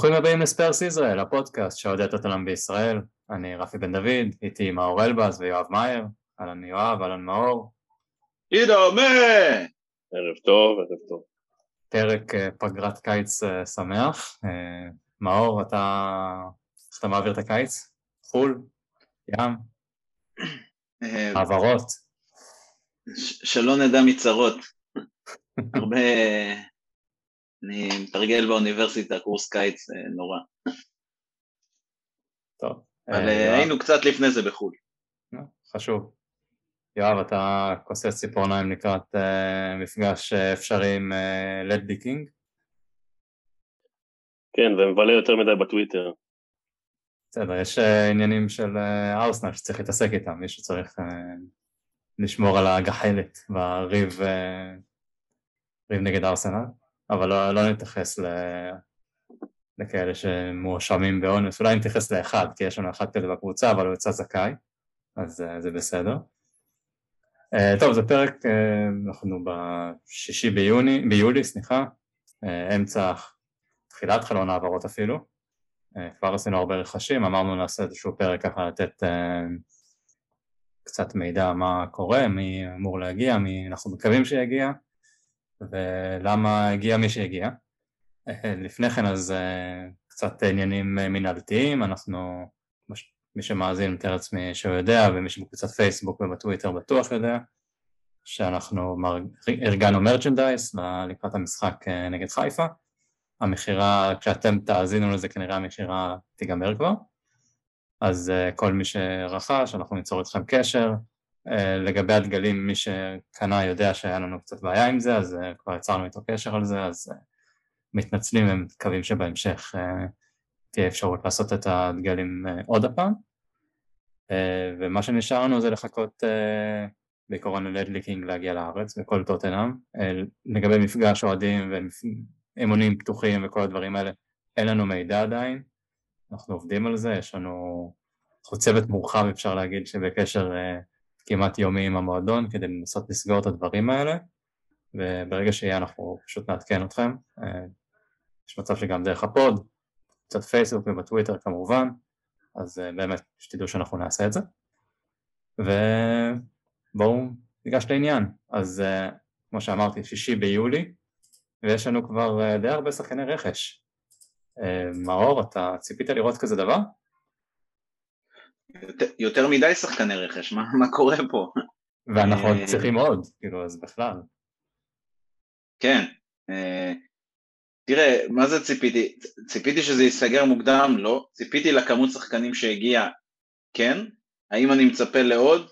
ברוכים הבאים לספרס ישראל, הפודקאסט שעודד את העולם בישראל. אני רפי בן דוד, איתי מאור אלבז ויואב מאייר. אהלן יואב, אהלן מאור. ידומה! ערב טוב, ערב טוב. פרק אה, פגרת קיץ אה, שמח. אה, מאור, אתה... איך אתה מעביר את הקיץ? חו"ל? ים? העברות? שלא נדע מצרות. הרבה... אני מתרגל באוניברסיטה, קורס קיץ נורא. טוב. אבל היינו קצת לפני זה בחו"ל. חשוב. יואב, אתה כוסס ציפורניים לקראת מפגש אפשרי עם לדלי קינג? כן, ומבלה יותר מדי בטוויטר. בסדר, יש עניינים של ארסנל שצריך להתעסק איתם, מישהו צריך לשמור על הגחלת בריב ריב נגד ארסנל, אבל לא, לא נתייחס ל... לכאלה שמואשמים באונס, אולי נתייחס לאחד, כי יש לנו אחד כזה בקבוצה, אבל הוא יצא זכאי, אז uh, זה בסדר. Uh, טוב, זה פרק, uh, אנחנו בשישי ביוני, ביולי, סליחה, uh, אמצע, תחילת חלון העברות אפילו, uh, כבר עשינו הרבה רכשים, אמרנו נעשה איזשהו פרק ככה לתת uh, קצת מידע מה קורה, מי אמור להגיע, מי אנחנו מקווים שיגיע, ולמה הגיע מי שהגיע. Uh, לפני כן אז uh, קצת עניינים מנהלתיים, אנחנו מי שמאזין מתאר לעצמי שהוא יודע ומי שבקבוצת פייסבוק ובטוויטר בטוח יודע שאנחנו ארגנו מרצ'נדייס לקראת המשחק אה, נגד חיפה. המכירה, כשאתם תאזינו לזה כנראה המכירה תיגמר כבר. אז אה, כל מי שרכש אנחנו ניצור איתכם קשר. אה, לגבי הדגלים מי שקנה יודע שהיה לנו קצת בעיה עם זה אז כבר יצרנו איתו קשר על זה אז מתנצלים ומקווים שבהמשך תהיה אפשרות לעשות את הדגלים אה, עוד הפעם. אה, ומה שנשאר לנו זה לחכות אה, בעיקרון ללדליקינג להגיע לארץ וכל טוטנאם. לגבי מפגש אוהדים ואימונים פתוחים וכל הדברים האלה אין לנו מידע עדיין. אנחנו עובדים על זה, יש לנו צוות מורחב אפשר להגיד שבקשר כמעט יומי עם המועדון כדי לנסות לסגור את הדברים האלה וברגע שיהיה אנחנו פשוט נעדכן אתכם יש מצב שגם דרך הפוד קצת פייסבוק ובטוויטר כמובן, אז uh, באמת שתדעו שאנחנו נעשה את זה. ובואו ניגש לעניין, אז uh, כמו שאמרתי, שישי ביולי, ויש לנו כבר די הרבה שחקני רכש. מאור, אתה ציפית לראות כזה דבר? יותר, יותר מדי שחקני רכש, מה, מה קורה פה? ואנחנו עוד צריכים עוד, כאילו, אז בכלל. כן, תראה, מה זה ציפיתי? ציפיתי שזה ייסגר מוקדם? לא. ציפיתי לכמות שחקנים שהגיע? כן. האם אני מצפה לעוד?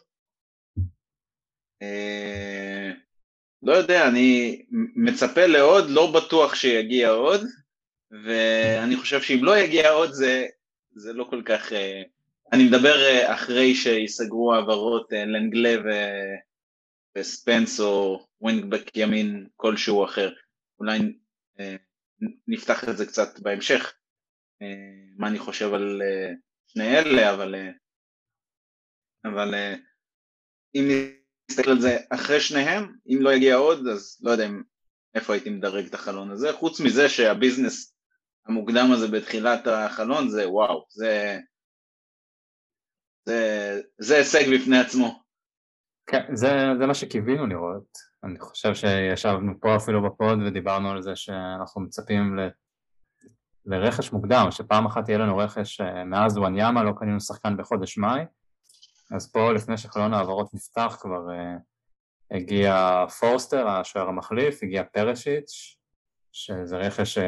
אה, לא יודע, אני מצפה לעוד, לא בטוח שיגיע עוד, ואני חושב שאם לא יגיע עוד זה, זה לא כל כך... אה, אני מדבר אה, אחרי שיסגרו העברות אה, לנגלה ו... וספנס או ווינגבק ימין כלשהו אחר. אולי אה, נפתח את זה קצת בהמשך, מה אני חושב על שני אלה, אבל, אבל אם נסתכל על זה אחרי שניהם, אם לא יגיע עוד, אז לא יודע איפה הייתי מדרג את החלון הזה, חוץ מזה שהביזנס המוקדם הזה בתחילת החלון זה וואו, זה, זה, זה הישג בפני עצמו. כן, זה, זה מה שקיווינו לראות. אני חושב שישבנו פה אפילו בפוד ודיברנו על זה שאנחנו מצפים ל... לרכש מוקדם, שפעם אחת יהיה לנו רכש אה, מאז וואניאמה, לא קנינו שחקן בחודש מאי, אז פה לפני שחלון העברות נפתח כבר uh, הגיע פורסטר, השוער המחליף, הגיע פרשיץ', שזה רכש uh,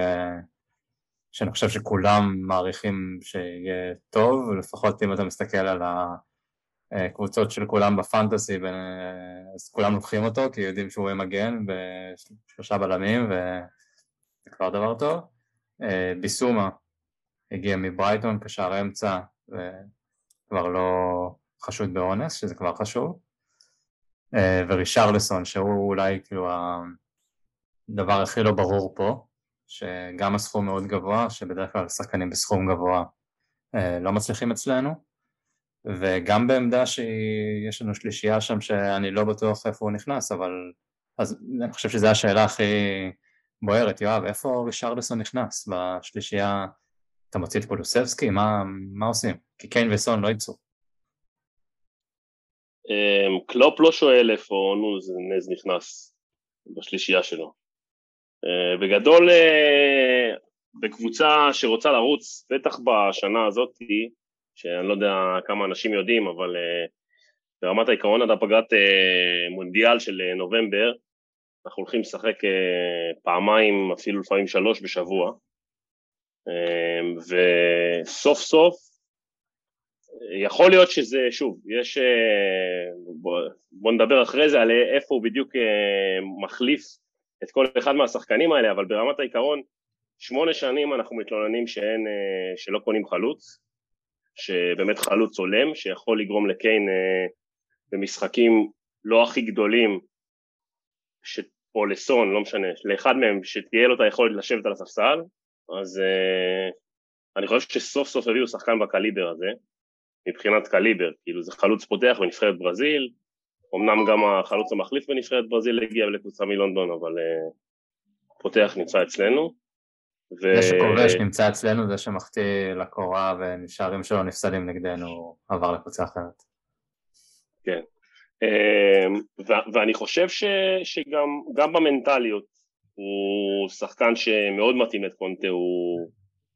שאני חושב שכולם מעריכים שיהיה טוב, לפחות אם אתה מסתכל על ה... קבוצות של כולם בפנטסי, אז כולם לוקחים אותו כי יודעים שהוא יהיה מגן בשלושה בלמים וזה כבר דבר טוב. ביסומה הגיע מברייטון כשער אמצע וכבר לא חשוד באונס, שזה כבר חשוב. ורישרלסון שהוא אולי כאילו הדבר הכי לא ברור פה, שגם הסכום מאוד גבוה, שבדרך כלל שחקנים בסכום גבוה לא מצליחים אצלנו. וגם בעמדה שיש לנו שלישייה שם שאני לא בטוח איפה הוא נכנס, אבל אז אני חושב שזו השאלה הכי בוערת, יואב, איפה רישרדסון נכנס בשלישייה אתה מוציא את קולוסבסקי? מה, מה עושים? כי קיין וסון לא יצאו. אמ, קלופ לא שואל איפה נוז נכנס בשלישייה שלו. אה, בגדול, אה, בקבוצה שרוצה לרוץ, בטח בשנה הזאת, שאני לא יודע כמה אנשים יודעים, אבל אה, ברמת העיקרון עד הפגרת מונדיאל של נובמבר, אנחנו הולכים לשחק פעמיים, אפילו לפעמים שלוש בשבוע, וסוף סוף יכול להיות שזה, שוב, יש, בוא, בוא נדבר אחרי זה על איפה הוא בדיוק מחליף את כל אחד מהשחקנים האלה, אבל ברמת העיקרון, שמונה שנים אנחנו מתלוננים שאין, שלא קונים חלוץ, שבאמת חלוץ הולם, שיכול לגרום לקיין במשחקים לא הכי גדולים, ש... או לסון, לא משנה, לאחד מהם שתהיה לו את היכולת לשבת על הספסל, אז אני חושב שסוף סוף הביאו שחקן בקליבר הזה, מבחינת קליבר, כאילו זה חלוץ פותח בנבחרת ברזיל, אמנם גם החלוץ המחליף בנבחרת ברזיל הגיע לקבוצה מלונדון, אבל uh, פותח נמצא אצלנו. ו... זה שכובש נמצא אצלנו, זה שמחטיא לקורה ונשארים שלו נפסדים נגדנו, עבר לקבוצה אחרת. כן, ו- ואני חושב ש- שגם במנטליות הוא שחקן שמאוד מתאים את קונטה, הוא,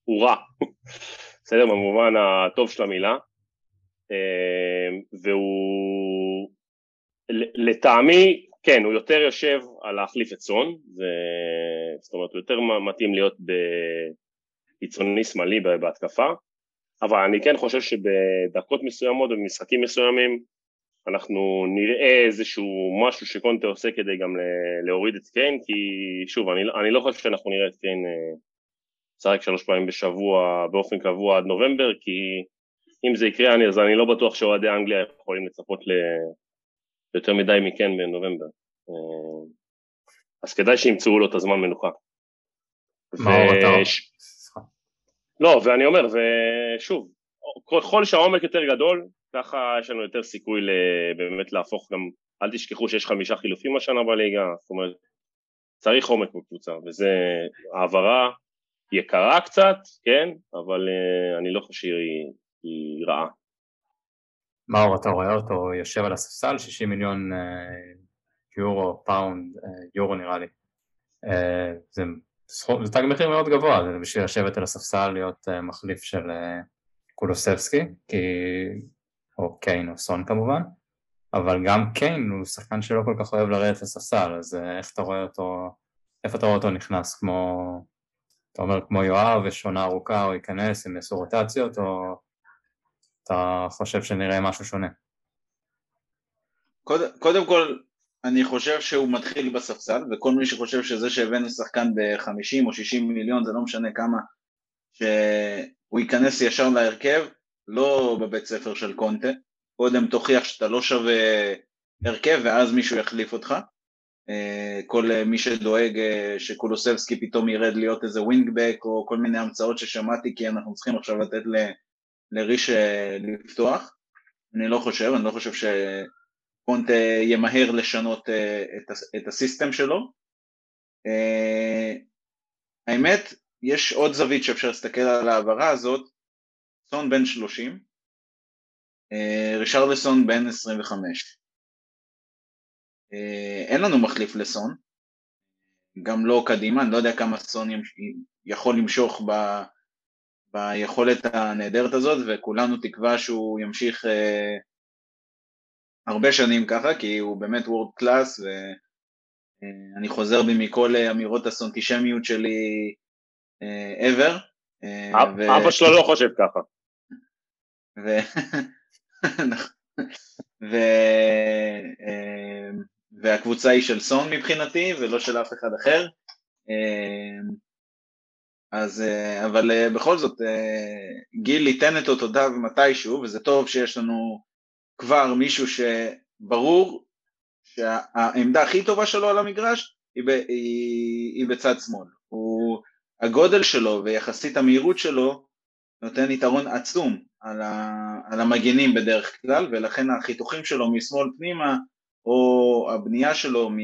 הוא רע, בסדר? במובן הטוב של המילה. אמ, והוא לטעמי, כן, הוא יותר יושב על להחליף את סון, זה, זאת אומרת הוא יותר מתאים להיות בקיצוני שמאלי בהתקפה, אבל אני כן חושב שבדקות מסוימות ובמשחקים מסוימים אנחנו נראה איזשהו משהו שקונטה עושה כדי גם להוריד את קיין, כי שוב, אני, אני לא חושב שאנחנו נראה את קיין לשחק שלוש פעמים בשבוע באופן קבוע עד נובמבר, כי אם זה יקרה אני, אז אני לא בטוח שאוהדי אנגליה יכולים לצפות ליותר מדי מכן בנובמבר. אה, אז כדאי שימצאו לו את הזמן מנוחה. מה. אתה... לא, ואני אומר, ושוב, ככל שהעומק יותר גדול, ככה יש לנו יותר סיכוי באמת להפוך גם, אל תשכחו שיש חמישה חילופים השנה בליגה, זאת אומרת, צריך עומק בקבוצה, וזה העברה יקרה קצת, כן, אבל uh, אני לא חושב שהיא היא רעה. מאור, אתה רואה אותו יושב על הספסל, 60 מיליון אה, יורו, pound, אה, יורו נראה לי. אה, זה, זה תג מחיר מאוד גבוה, זה בשביל לשבת על הספסל להיות מחליף של קולוסבסקי, כי... או קיין או סון כמובן, אבל גם קיין הוא שחקן שלא כל כך אוהב לרדת לספסל, אז איך אתה רואה אותו, איפה אתה רואה אותו נכנס, כמו, אתה אומר כמו יואב, יש עונה ארוכה, הוא ייכנס, הם יעשו רוטציות, או אתה חושב שנראה משהו שונה? קודם, קודם כל, אני חושב שהוא מתחיל בספסל, וכל מי שחושב שזה שהבאנו שחקן ב-50 או 60 מיליון, זה לא משנה כמה, שהוא ייכנס ישר להרכב, לא בבית ספר של קונטה, קודם תוכיח שאתה לא שווה הרכב ואז מישהו יחליף אותך. אה, כל מי שדואג אה, שקולוסבסקי פתאום ירד להיות איזה ווינגבק או כל מיני המצאות ששמעתי כי אנחנו צריכים עכשיו לתת לריש אה, לפתוח, אני לא חושב, אני לא חושב שקונט ימהר לשנות אה, את הסיסטם שלו. אה, האמת, יש עוד זווית שאפשר להסתכל על ההעברה הזאת, סון בן 30, רישרלסון בן 25. אין לנו מחליף לסון, גם לא קדימה, אני לא יודע כמה סון יכול למשוך ביכולת הנהדרת הזאת וכולנו תקווה שהוא ימשיך אה, הרבה שנים ככה כי הוא באמת וורד קלאס ואני חוזר בי מכל אמירות הסונטישמיות שלי אה, ever. אה, ו... אבא שלו לא חושב ככה. ו... ו... אה, והקבוצה היא של סון מבחינתי ולא של אף אחד אחר. אז, אה, אבל אה, בכל זאת, אה, גיל ייתן את אותותיו מתישהו, וזה טוב שיש לנו כבר מישהו שברור שהעמדה הכי טובה שלו על המגרש היא, ב, היא, היא בצד שמאל. הוא, הגודל שלו ויחסית המהירות שלו נותן יתרון עצום על, ה, על המגנים בדרך כלל, ולכן החיתוכים שלו משמאל פנימה, או הבנייה שלו מ,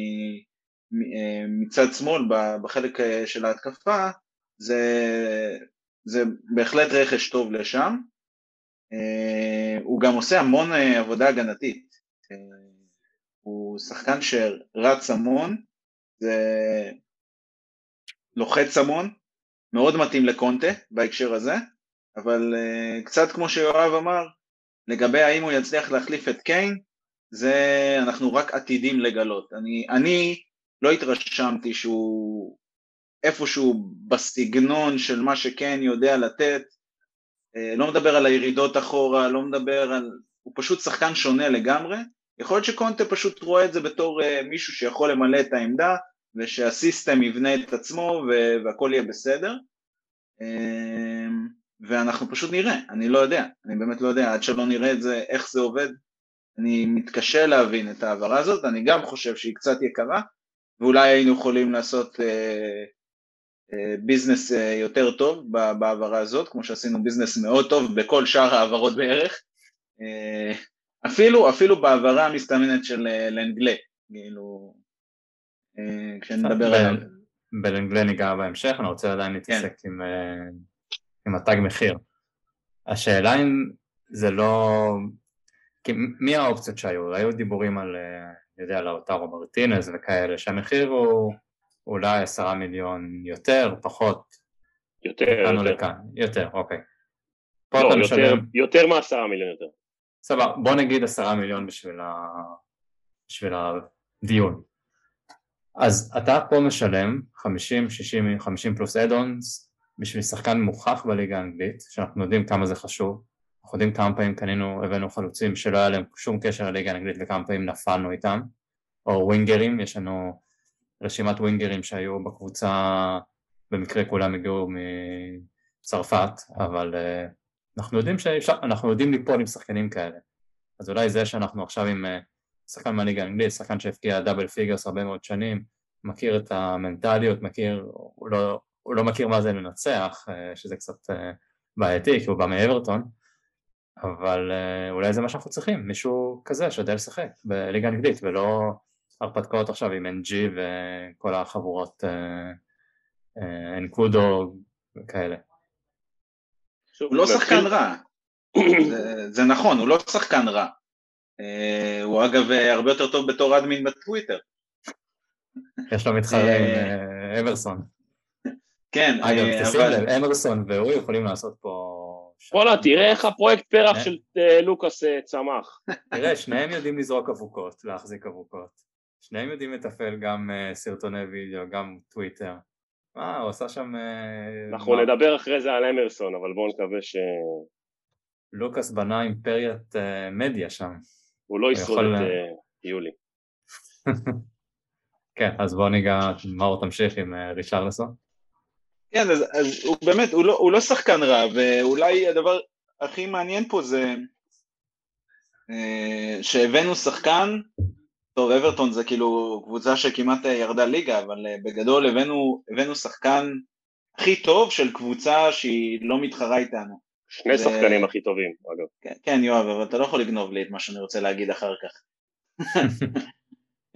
מצד שמאל בחלק של ההתקפה, זה, זה בהחלט רכש טוב לשם. אה, הוא גם עושה המון אה, עבודה הגנתית. הוא שחקן שרץ המון, זה לוחץ המון, מאוד מתאים לקונטה בהקשר הזה, אבל קצת כמו שיואב אמר, לגבי האם הוא יצליח להחליף את קיין, זה אנחנו רק עתידים לגלות. אני, אני לא התרשמתי שהוא איפשהו בסגנון של מה שקיין יודע לתת, אה, לא מדבר על הירידות אחורה, לא מדבר על... הוא פשוט שחקן שונה לגמרי, יכול להיות שקונטה פשוט רואה את זה בתור uh, מישהו שיכול למלא את העמדה ושהסיסטם יבנה את עצמו והכל יהיה בסדר. uh, ואנחנו פשוט נראה, אני לא יודע, אני באמת לא יודע, עד שלא נראה את זה, איך זה עובד, אני מתקשה להבין את ההעברה הזאת, אני גם חושב שהיא קצת יקרה, ואולי היינו יכולים לעשות אה, אה, ביזנס אה, יותר טוב בהעברה הזאת, כמו שעשינו ביזנס מאוד טוב בכל שאר ההעברות בערך, אה, אפילו, אפילו בהעברה המסתמנת של אה, לנגלה, כאילו, כשנדבר על... בלנגלה ניגע בהמשך, אני רוצה עדיין להתעסק כן. עם... עם התג מחיר. השאלה אם זה לא... כי מי האופציות שהיו? היו דיבורים על, אני יודע, לאוטרו מרטינז וכאלה, שהמחיר הוא אולי עשרה מיליון יותר, פחות. יותר, יותר. לכאן. יותר, אוקיי. לא, יותר, משלם... יותר מעשרה מיליון יותר. סבבה, בוא נגיד עשרה מיליון בשביל, ה... בשביל הדיון. אז אתה פה משלם 50, 60, 50 פלוס אדונס בשביל שחקן מוכח בליגה האנגלית, שאנחנו יודעים כמה זה חשוב, אנחנו יודעים כמה פעמים קנינו, הבאנו חלוצים שלא היה להם שום קשר לליגה האנגלית וכמה פעמים נפלנו איתם, או ווינגרים, יש לנו רשימת ווינגרים שהיו בקבוצה, במקרה כולם הגיעו מצרפת, אבל אה, אנחנו יודעים שאפשר, אנחנו יודעים ליפול עם שחקנים כאלה, אז אולי זה שאנחנו עכשיו עם אה, שחקן מהליגה האנגלית, שחקן שהבקיע double figures הרבה מאוד שנים, מכיר את המנטליות, מכיר, הוא לא, הוא לא מכיר מה זה לנצח, אה, שזה קצת אה, בעייתי, כי הוא בא מאברטון, אבל אה, אולי זה מה שאנחנו צריכים, מישהו כזה שיודע לשחק בליגה האנגלית, ולא הרפתקאות עכשיו עם NG וכל החבורות אנקודו וכאלה. הוא לא שחקן רע, זה נכון, הוא לא שחקן רע. הוא אגב הרבה יותר טוב בתור אדמין בטוויטר. יש לו מתחרה עם אברסון. כן, אגב, אה, תשים לב, אמרסון והוא יכולים לעשות פה... וואלה, תראה איך הפרויקט פרח של אה, לוקאס אה, צמח. תראה, שניהם יודעים לזרוק אבוקות, להחזיק אבוקות. שניהם יודעים לתפעל גם סרטוני וידאו, גם טוויטר. מה, הוא עשה שם... אנחנו נדבר אחרי זה על אמרסון, אבל בואו נקווה ש... לוקאס בנה אימפריית מדיה שם. הוא לא ישרוד את יולי. כן, אז בואו ניגע, מאור תמשיך עם ריצ'רלסון. כן, אז, אז הוא באמת, הוא לא, הוא לא שחקן רע, ואולי הדבר הכי מעניין פה זה אה, שהבאנו שחקן, טוב אברטון זה כאילו קבוצה שכמעט ירדה ליגה, אבל אה, בגדול הבאנו, הבאנו שחקן הכי טוב של קבוצה שהיא לא מתחרה איתנו. שני ו... שחקנים הכי טובים אגב. כן, כן יואב, אבל אתה לא יכול לגנוב לי את מה שאני רוצה להגיד אחר כך.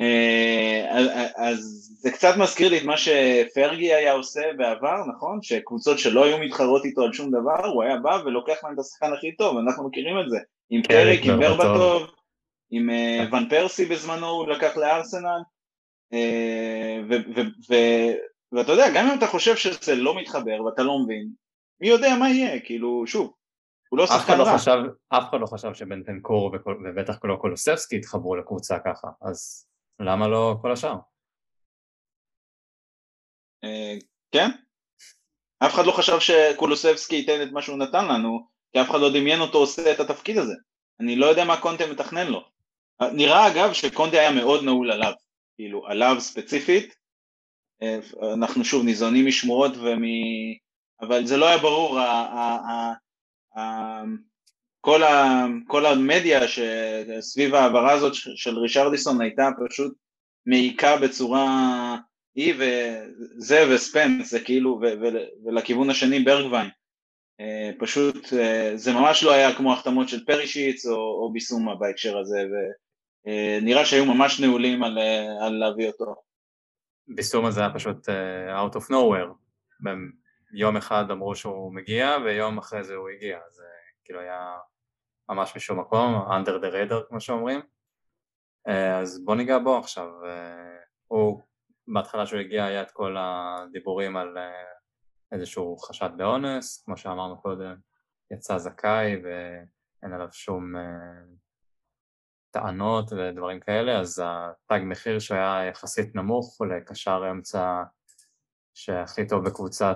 אה, אז זה קצת מזכיר לי את מה שפרגי היה עושה בעבר, נכון? שקבוצות שלא היו מתחרות איתו על שום דבר, הוא היה בא ולוקח להם את השחקן הכי טוב, אנחנו מכירים את זה. עם כן, פריק, עם ברבטוב, עם אה, ון פרסי בזמנו הוא לקח לארסנל, אה, ואתה יודע, גם אם אתה חושב שזה לא מתחבר ואתה לא מבין, מי יודע מה יהיה, כאילו, שוב, הוא לא שחקן לא רע. אף אחד לא חשב שבנטנקור ובטח לא קולוספסקי יתחברו לקבוצה ככה, אז למה לא כל השאר? אה, כן, אף אחד לא חשב שקולוסבסקי ייתן את מה שהוא נתן לנו, כי אף אחד לא דמיין אותו עושה את התפקיד הזה. אני לא יודע מה קונטה מתכנן לו. נראה אגב שקונטה היה מאוד נעול עליו, כאילו עליו ספציפית, אה, אנחנו שוב ניזונים משמועות ומ... אבל זה לא היה ברור, כל, ה, כל המדיה שסביב ההעברה הזאת של רישרדיסון הייתה פשוט מעיקה בצורה היא וזה וספנס זה כאילו ו, ו, ולכיוון השני ברגווין. אה, פשוט אה, זה ממש לא היה כמו החתמות של פרישיץ או, או ביסומה בהקשר הזה ונראה אה, שהיו ממש נעולים על, על להביא אותו. ביסומה זה היה פשוט out of nowhere יום אחד אמרו שהוא מגיע ויום אחרי זה הוא הגיע, זה כאילו היה ממש משום מקום, under the radar כמו שאומרים. אז בוא ניגע בו עכשיו, הוא בהתחלה שהוא הגיע היה את כל הדיבורים על איזשהו חשד באונס, כמו שאמרנו קודם, יצא זכאי ואין עליו שום טענות ודברים כאלה, אז התג מחיר שהיה יחסית נמוך לקשר אמצע שהכי טוב בקבוצה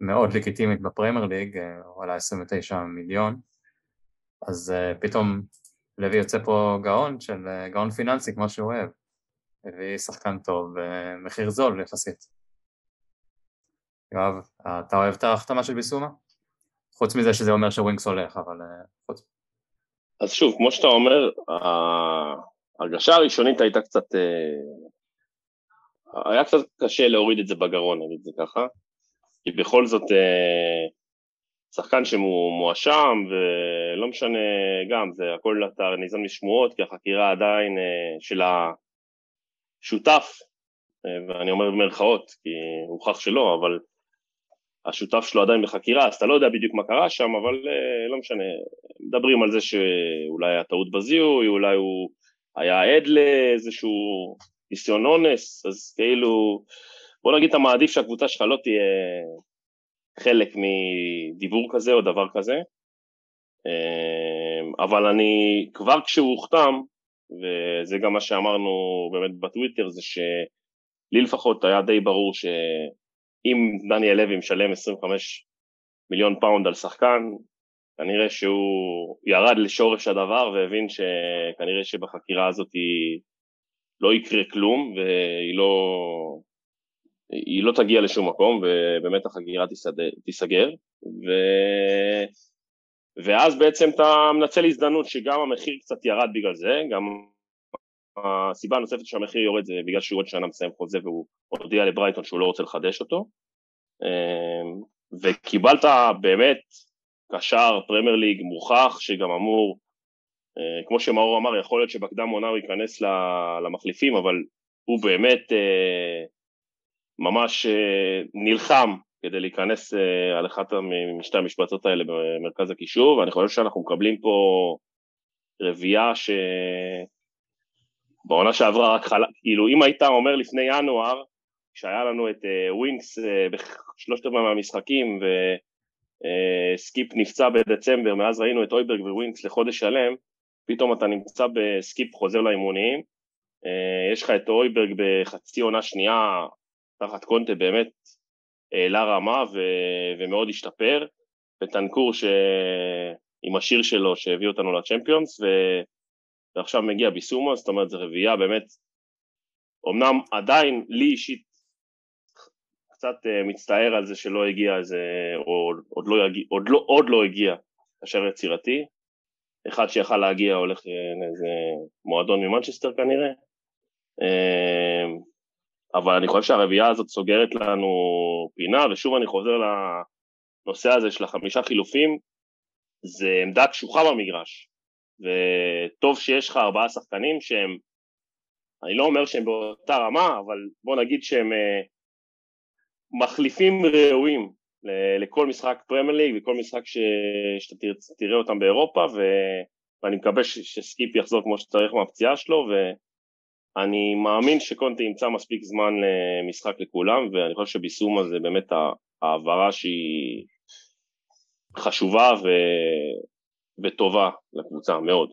מאוד לגיטימית בפרמייר ליג, הוא עלה 29 מיליון, אז פתאום לוי יוצא פה גאון של גאון פיננסי כמו שהוא אוהב, הביא שחקן טוב במחיר זול יחסית. יואב, אתה אוהב את ההחתמה של ביסומה? חוץ מזה שזה אומר שווינקס הולך, אבל חוץ... אז שוב, כמו שאתה אומר, ההרגשה הראשונית הייתה קצת... אה, היה קצת קשה להוריד את זה בגרון, נגיד זה ככה, כי בכל זאת אה, שחקן שמואשם, ולא משנה, גם, זה הכל אתה ניזון משמועות, כי החקירה עדיין אה, של השותף, ואני אומר במרכאות, כי הוכח שלא, אבל השותף שלו עדיין בחקירה, אז אתה לא יודע בדיוק מה קרה שם, אבל uh, לא משנה, מדברים על זה שאולי היה טעות בזיהוי, אולי הוא היה עד לאיזשהו ניסיון אונס, אז כאילו, בוא נגיד אתה מעדיף שהקבוצה שלך לא תהיה חלק מדיבור כזה או דבר כזה, uh, אבל אני, כבר כשהוא הוחתם, וזה גם מה שאמרנו באמת בטוויטר, זה שלי לפחות היה די ברור ש... אם דניאל לוי משלם 25 מיליון pound על שחקן, כנראה שהוא ירד לשורש הדבר והבין שכנראה שבחקירה הזאת לא יקרה כלום והיא לא, היא לא תגיע לשום מקום ובאמת החקירה תיסגר. ו... ואז בעצם אתה מנצל הזדמנות שגם המחיר קצת ירד בגלל זה, גם הסיבה הנוספת שהמחיר יורד זה בגלל שהוא עוד שנה מסיים חוזה והוא הודיע לברייטון שהוא לא רוצה לחדש אותו. אמ, וקיבלת באמת קשר פרמייר ליג מוכח שגם אמור, אה, כמו שמאור אמר, יכול להיות שבקדם עונה הוא ייכנס למחליפים, אבל הוא באמת אה, ממש אה, נלחם כדי להיכנס על אחת משתי המשבצות האלה במרכז הקישור, ואני חושב שאנחנו מקבלים פה רביעייה ש... בעונה שעברה רק חלק, כאילו אם היית אומר לפני ינואר, כשהיה לנו את ווינקס בשלושת רבעי מהמשחקים וסקיפ אה, נפצע בדצמבר, מאז ראינו את הויברג וווינקס לחודש שלם, פתאום אתה נמצא בסקיפ חוזר לאימונים, יש לך את הויברג בחצי עונה שנייה, תחת קונטה באמת העלה רמה ו- ומאוד השתפר, וטנקור ש... עם השיר שלו שהביא אותנו לצ'מפיונס, ו... ועכשיו מגיע ביסומו, זאת אומרת זו רביעייה באמת, אמנם עדיין לי אישית קצת uh, מצטער על זה שלא הגיע איזה, או עוד לא, יגיע, עוד לא, עוד לא הגיע קשר יצירתי, אחד שיכל להגיע הולך לאיזה מועדון ממנצ'סטר כנראה, uh, אבל אני חושב שהרביעייה הזאת סוגרת לנו פינה, ושוב אני חוזר לנושא הזה של החמישה חילופים, זה עמדה קשוחה במגרש, וטוב שיש לך ארבעה שחקנים שהם, אני לא אומר שהם באותה רמה, אבל בוא נגיד שהם uh, מחליפים ראויים לכל משחק פרמייר ליג וכל משחק ש... שאתה תראה אותם באירופה ו... ואני מקווה ש... שסקיפ יחזור כמו שצריך מהפציעה שלו ואני מאמין שקונטי ימצא מספיק זמן למשחק לכולם ואני חושב שביסומה זה באמת העברה שהיא חשובה ו... וטובה לקבוצה מאוד.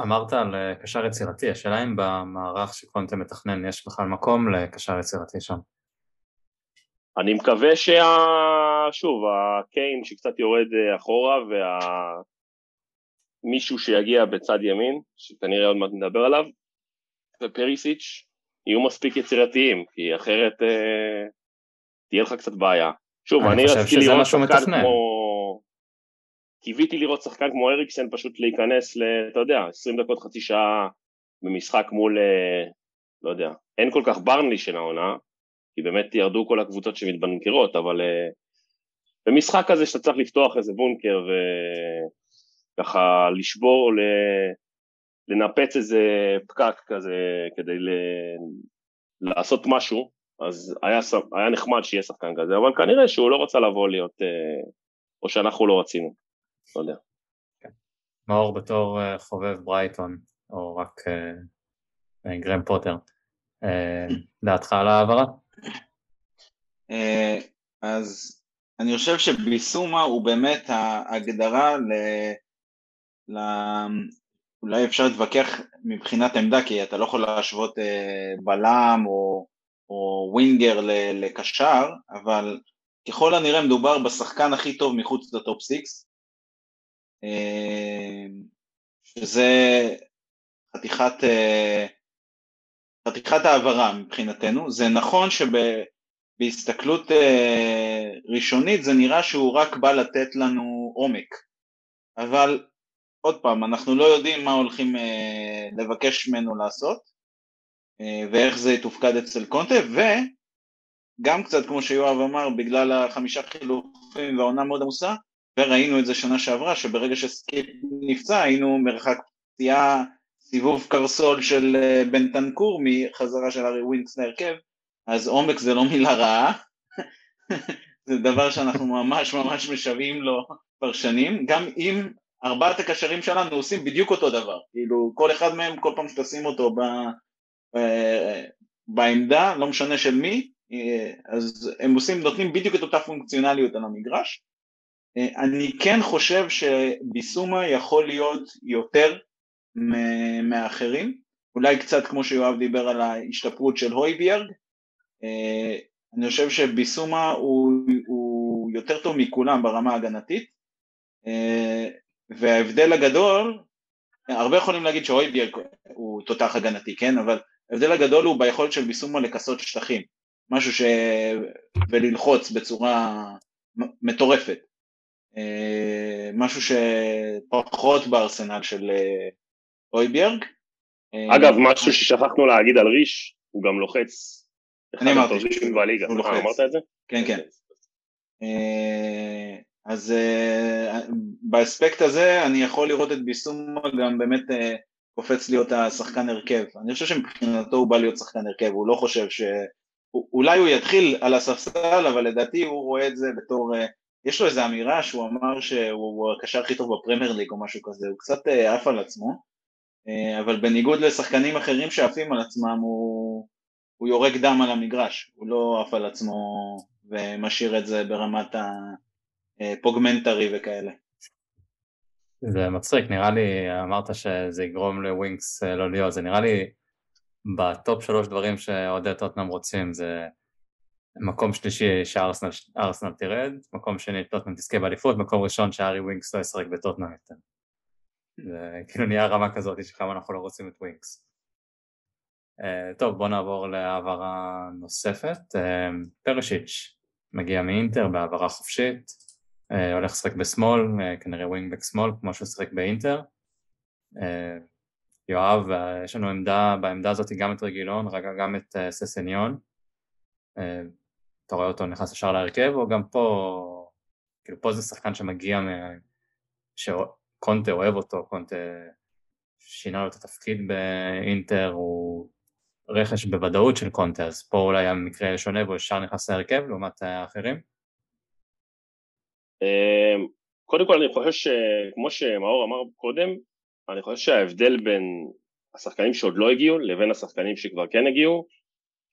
אמרת על אה, קשר יצירתי, השאלה אם במערך שקונטה מתכנן יש בכלל מקום לקשר יצירתי שם. אני מקווה שה... שוב, הקיין שקצת יורד אה, אחורה והמישהו שיגיע בצד ימין, שכנראה עוד מעט נדבר עליו, ופריסיץ' יהיו מספיק יצירתיים, כי אחרת אה, תהיה לך קצת בעיה. שוב, אני, אני רציתי לראות שחקן כמו... קיוויתי לראות שחקן כמו אריקסן פשוט להיכנס ל... אתה יודע, 20 דקות, חצי שעה במשחק מול, אה, לא יודע, אין כל כך ברנלי של העונה, כי באמת ירדו כל הקבוצות שמתבנקרות, אבל uh, במשחק כזה שאתה צריך לפתוח איזה בונקר וככה לשבור, ל... לנפץ איזה פקק כזה כדי ל... לעשות משהו, אז היה, היה נחמד שיהיה שחקן כזה, אבל כנראה שהוא לא רצה לבוא להיות, אה, או שאנחנו לא רצינו, לא יודע. כן. מאור בתור אה, חובב ברייטון, או רק גרם פוטר, דעתך על העברה? אז אני חושב שביסומה הוא באמת ההגדרה ל... ל... אולי אפשר להתווכח מבחינת עמדה, כי אתה לא יכול להשוות בלם או או winger לקשר, אבל ככל הנראה מדובר בשחקן הכי טוב מחוץ ל top six, אה, שזה חתיכת, אה, חתיכת העברה מבחינתנו. זה נכון שבהסתכלות אה, ראשונית זה נראה שהוא רק בא לתת לנו עומק, אבל עוד פעם, אנחנו לא יודעים מה הולכים לבקש ממנו לעשות, אה, ואיך זה יתופקד אצל קונטה, וגם קצת כמו שיואב אמר, בגלל החמישה חילופים והעונה מאוד עמוסה, וראינו את זה שנה שעברה, שברגע שסקיפ נפצע היינו מרחק פציעה סיבוב קרסול של אה, בנטנקור מחזרה של ארי ווינקס להרכב, אז עומק זה לא מילה רעה, זה דבר שאנחנו ממש ממש משוועים לו כבר שנים, גם אם ארבעת הקשרים שלנו עושים בדיוק אותו דבר, כאילו כל אחד מהם כל פעם שתשים אותו אה, בעמדה, לא משנה של מי, אה, אז הם עושים, נותנים בדיוק את אותה פונקציונליות על המגרש. אה, אני כן חושב שביסומה יכול להיות יותר מאחרים, אולי קצת כמו שיואב דיבר על ההשתפרות של הויביארג, אני חושב שביסומה הוא, הוא יותר טוב מכולם ברמה ההגנתית, וההבדל הגדול, הרבה יכולים להגיד שהויביארג הוא תותח הגנתי, כן? אבל ההבדל הגדול הוא ביכולת של ביסומה לכסות שטחים, משהו ש... וללחוץ בצורה מטורפת, אה, משהו שפחות בארסנל של אה, אויביארג. אה, אגב, משהו ששכחנו להגיד על ריש, הוא גם לוחץ. אני אמרתי. בליגה. אמרת את זה? כן, כן. אז באספקט הזה אני יכול לראות את ביסומה גם באמת קופץ להיות השחקן הרכב. אני חושב שמבחינתו הוא בא להיות שחקן הרכב, הוא לא חושב ש... אולי הוא יתחיל על הספסל, אבל לדעתי הוא רואה את זה בתור... אה, יש לו איזו אמירה שהוא אמר שהוא הקשר הכי טוב בפרמייר ליג או משהו כזה, הוא קצת אה, עף על עצמו, אה, אבל בניגוד לשחקנים אחרים שעפים על עצמם, הוא, הוא יורק דם על המגרש, הוא לא עף על עצמו ומשאיר את זה ברמת ה Pogmentary וכאלה. זה מצחיק, נראה לי, אמרת שזה יגרום לווינקס אה, לא להיות, זה נראה לי ב top שלוש דברים שאוהדי טוטנאם רוצים זה מקום שלישי שארסנל תרד, מקום שני טוטנאם תזכה באליפות, מקום ראשון שארי ווינקס לא ישחק בטוטנאם יותר. זה כאילו נהיה רמה כזאת שכמה אנחנו לא רוצים את ווינקס. אה, טוב בוא נעבור להעברה נוספת, אה, פרשיץ' מגיע מאינטר בהעברה חופשית, אה, הולך לשחק בשמאל, אה, כנראה wingback שמאל, כמו שהוא שיחק באינטר. יואב, יש לנו עמדה, בעמדה הזאת גם את רגילון, גם את ססניון. אתה רואה אותו נכנס ישר להרכב, או גם פה, כאילו פה זה שחקן שמגיע, מ... שקונטה אוהב אותו, קונטה שינה לו את התפקיד באינטר, הוא רכש בוודאות של קונטה, אז פה אולי המקרה שונה והוא ישר נכנס להרכב לעומת האחרים. אמ, קודם כל אני חושב שכמו שמאור אמר קודם, אני חושב שההבדל בין השחקנים שעוד לא הגיעו לבין השחקנים שכבר כן הגיעו,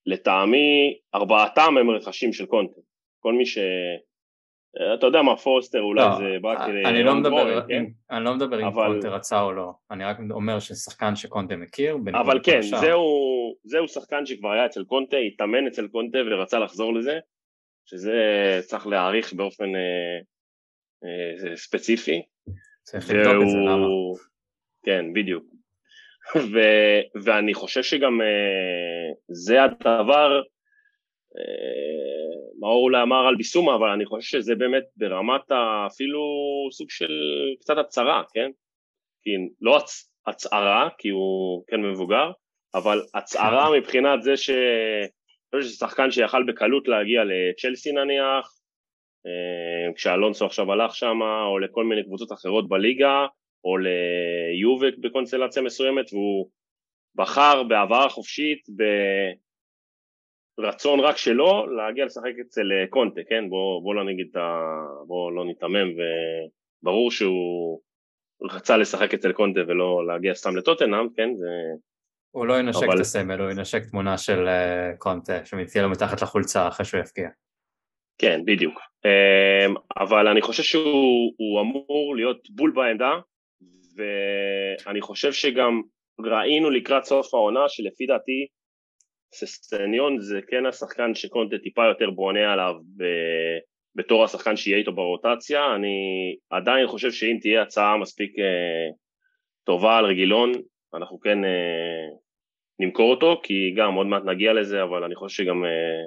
לטעמי ארבעתם הם רכשים של קונטה. כל מי ש... אתה יודע מה, פוסטר אולי לא, זה בא כדי... אני לא מדבר, כן? אני לא מדבר אם אבל... קונטה רצה או לא, אני רק אומר ששחקן שקונטה מכיר, אבל כן, זהו, זהו שחקן שכבר היה אצל קונטה, התאמן אצל קונטה ורצה לחזור לזה, שזה צריך להעריך באופן אה, אה, ספציפי. צריך לבדוק את זה, למה? כן, בדיוק. ו, ואני חושב שגם uh, זה הדבר, uh, מאור אולי אמר על ביסומה, אבל אני חושב שזה באמת ברמת אפילו סוג של קצת הצהרה, כן? כי לא הצ, הצהרה, כי הוא כן מבוגר, אבל הצהרה מבחינת זה ש... אני חושב שזה שחקן שיכל בקלות להגיע לצ'לסי נניח, אה, כשאלונסו עכשיו הלך שם, או לכל מיני קבוצות אחרות בליגה, או ליובק בקונסטלציה מסוימת, והוא בחר בהעברה חופשית ב... רצון רק שלו להגיע לשחק אצל אה, קונטה, כן? בוא, בוא לא נגיד את ה... בוא לא ניתמם וברור שהוא רצה לשחק אצל קונטה ולא להגיע סתם לטוטנאם, כן? זה... הוא לא ינשק אבל... את הסמל, הוא ינשק תמונה של uh, קונטה שמציע לו מתחת לחולצה אחרי שהוא יפקיע. כן, בדיוק. Um, אבל אני חושב שהוא אמור להיות בול בעמדה, ואני חושב שגם ראינו לקראת סוף העונה שלפי דעתי ססטניון זה כן השחקן שקונטה טיפה יותר בונה עליו ב... בתור השחקן שיהיה איתו ברוטציה, אני עדיין חושב שאם תהיה הצעה מספיק אה, טובה על רגילון, אנחנו כן אה, נמכור אותו, כי גם עוד מעט נגיע לזה, אבל אני חושב שגם אה,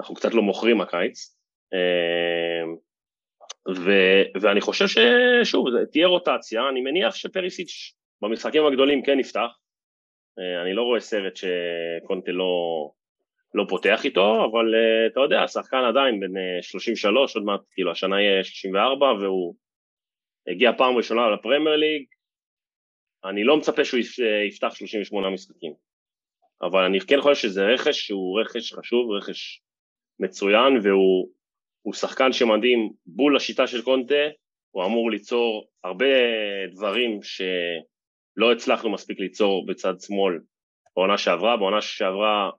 אנחנו קצת לא מוכרים הקיץ. אה, ו, ואני חושב ששוב, תהיה רוטציה, אני מניח שפריסיץ' במשחקים הגדולים כן יפתח, אה, אני לא רואה סרט שקונטה לא, לא פותח איתו, אבל אה, אתה יודע, השחקן עדיין בן 33, אה, עוד מעט, כאילו השנה יהיה 64, והוא הגיע פעם ראשונה לפרמייר ליג, אני לא מצפה שהוא יפתח 38 משחקים, אבל אני כן חושב שזה רכש שהוא רכש חשוב, רכש מצוין, והוא שחקן שמדהים בול לשיטה של קונטה, הוא אמור ליצור הרבה דברים שלא הצלחנו מספיק ליצור בצד שמאל בעונה שעברה, בעונה שעברה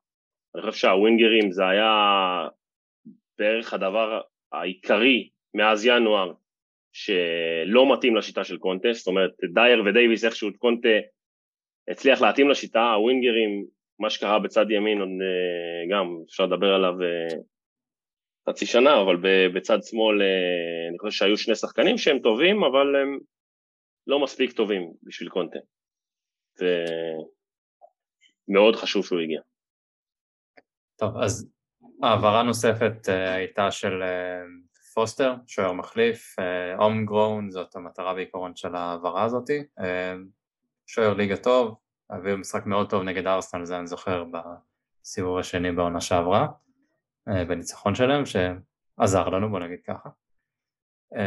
אני חושב שהווינגרים זה היה בערך הדבר העיקרי מאז ינואר שלא מתאים לשיטה של קונטה, זאת אומרת דייר ודייוויס איכשהו קונטה הצליח להתאים לשיטה, הווינגרים, מה שקרה בצד ימין עוד אה, גם אפשר לדבר עליו אה, חצי שנה, אבל בצד שמאל אה, אני חושב שהיו שני שחקנים שהם טובים, אבל הם לא מספיק טובים בשביל קונטה. ומאוד חשוב שהוא הגיע. טוב, אז העברה נוספת uh, הייתה של uh, פוסטר, שוער מחליף, הום גרון, זאת המטרה בעיקרון של העברה הזאת, שוער ליגה טוב, אביב משחק מאוד טוב נגד ארסנל, זה אני זוכר בסיבוב השני בעונה שעברה, בניצחון שלהם, שעזר לנו, בוא נגיד ככה. Uh,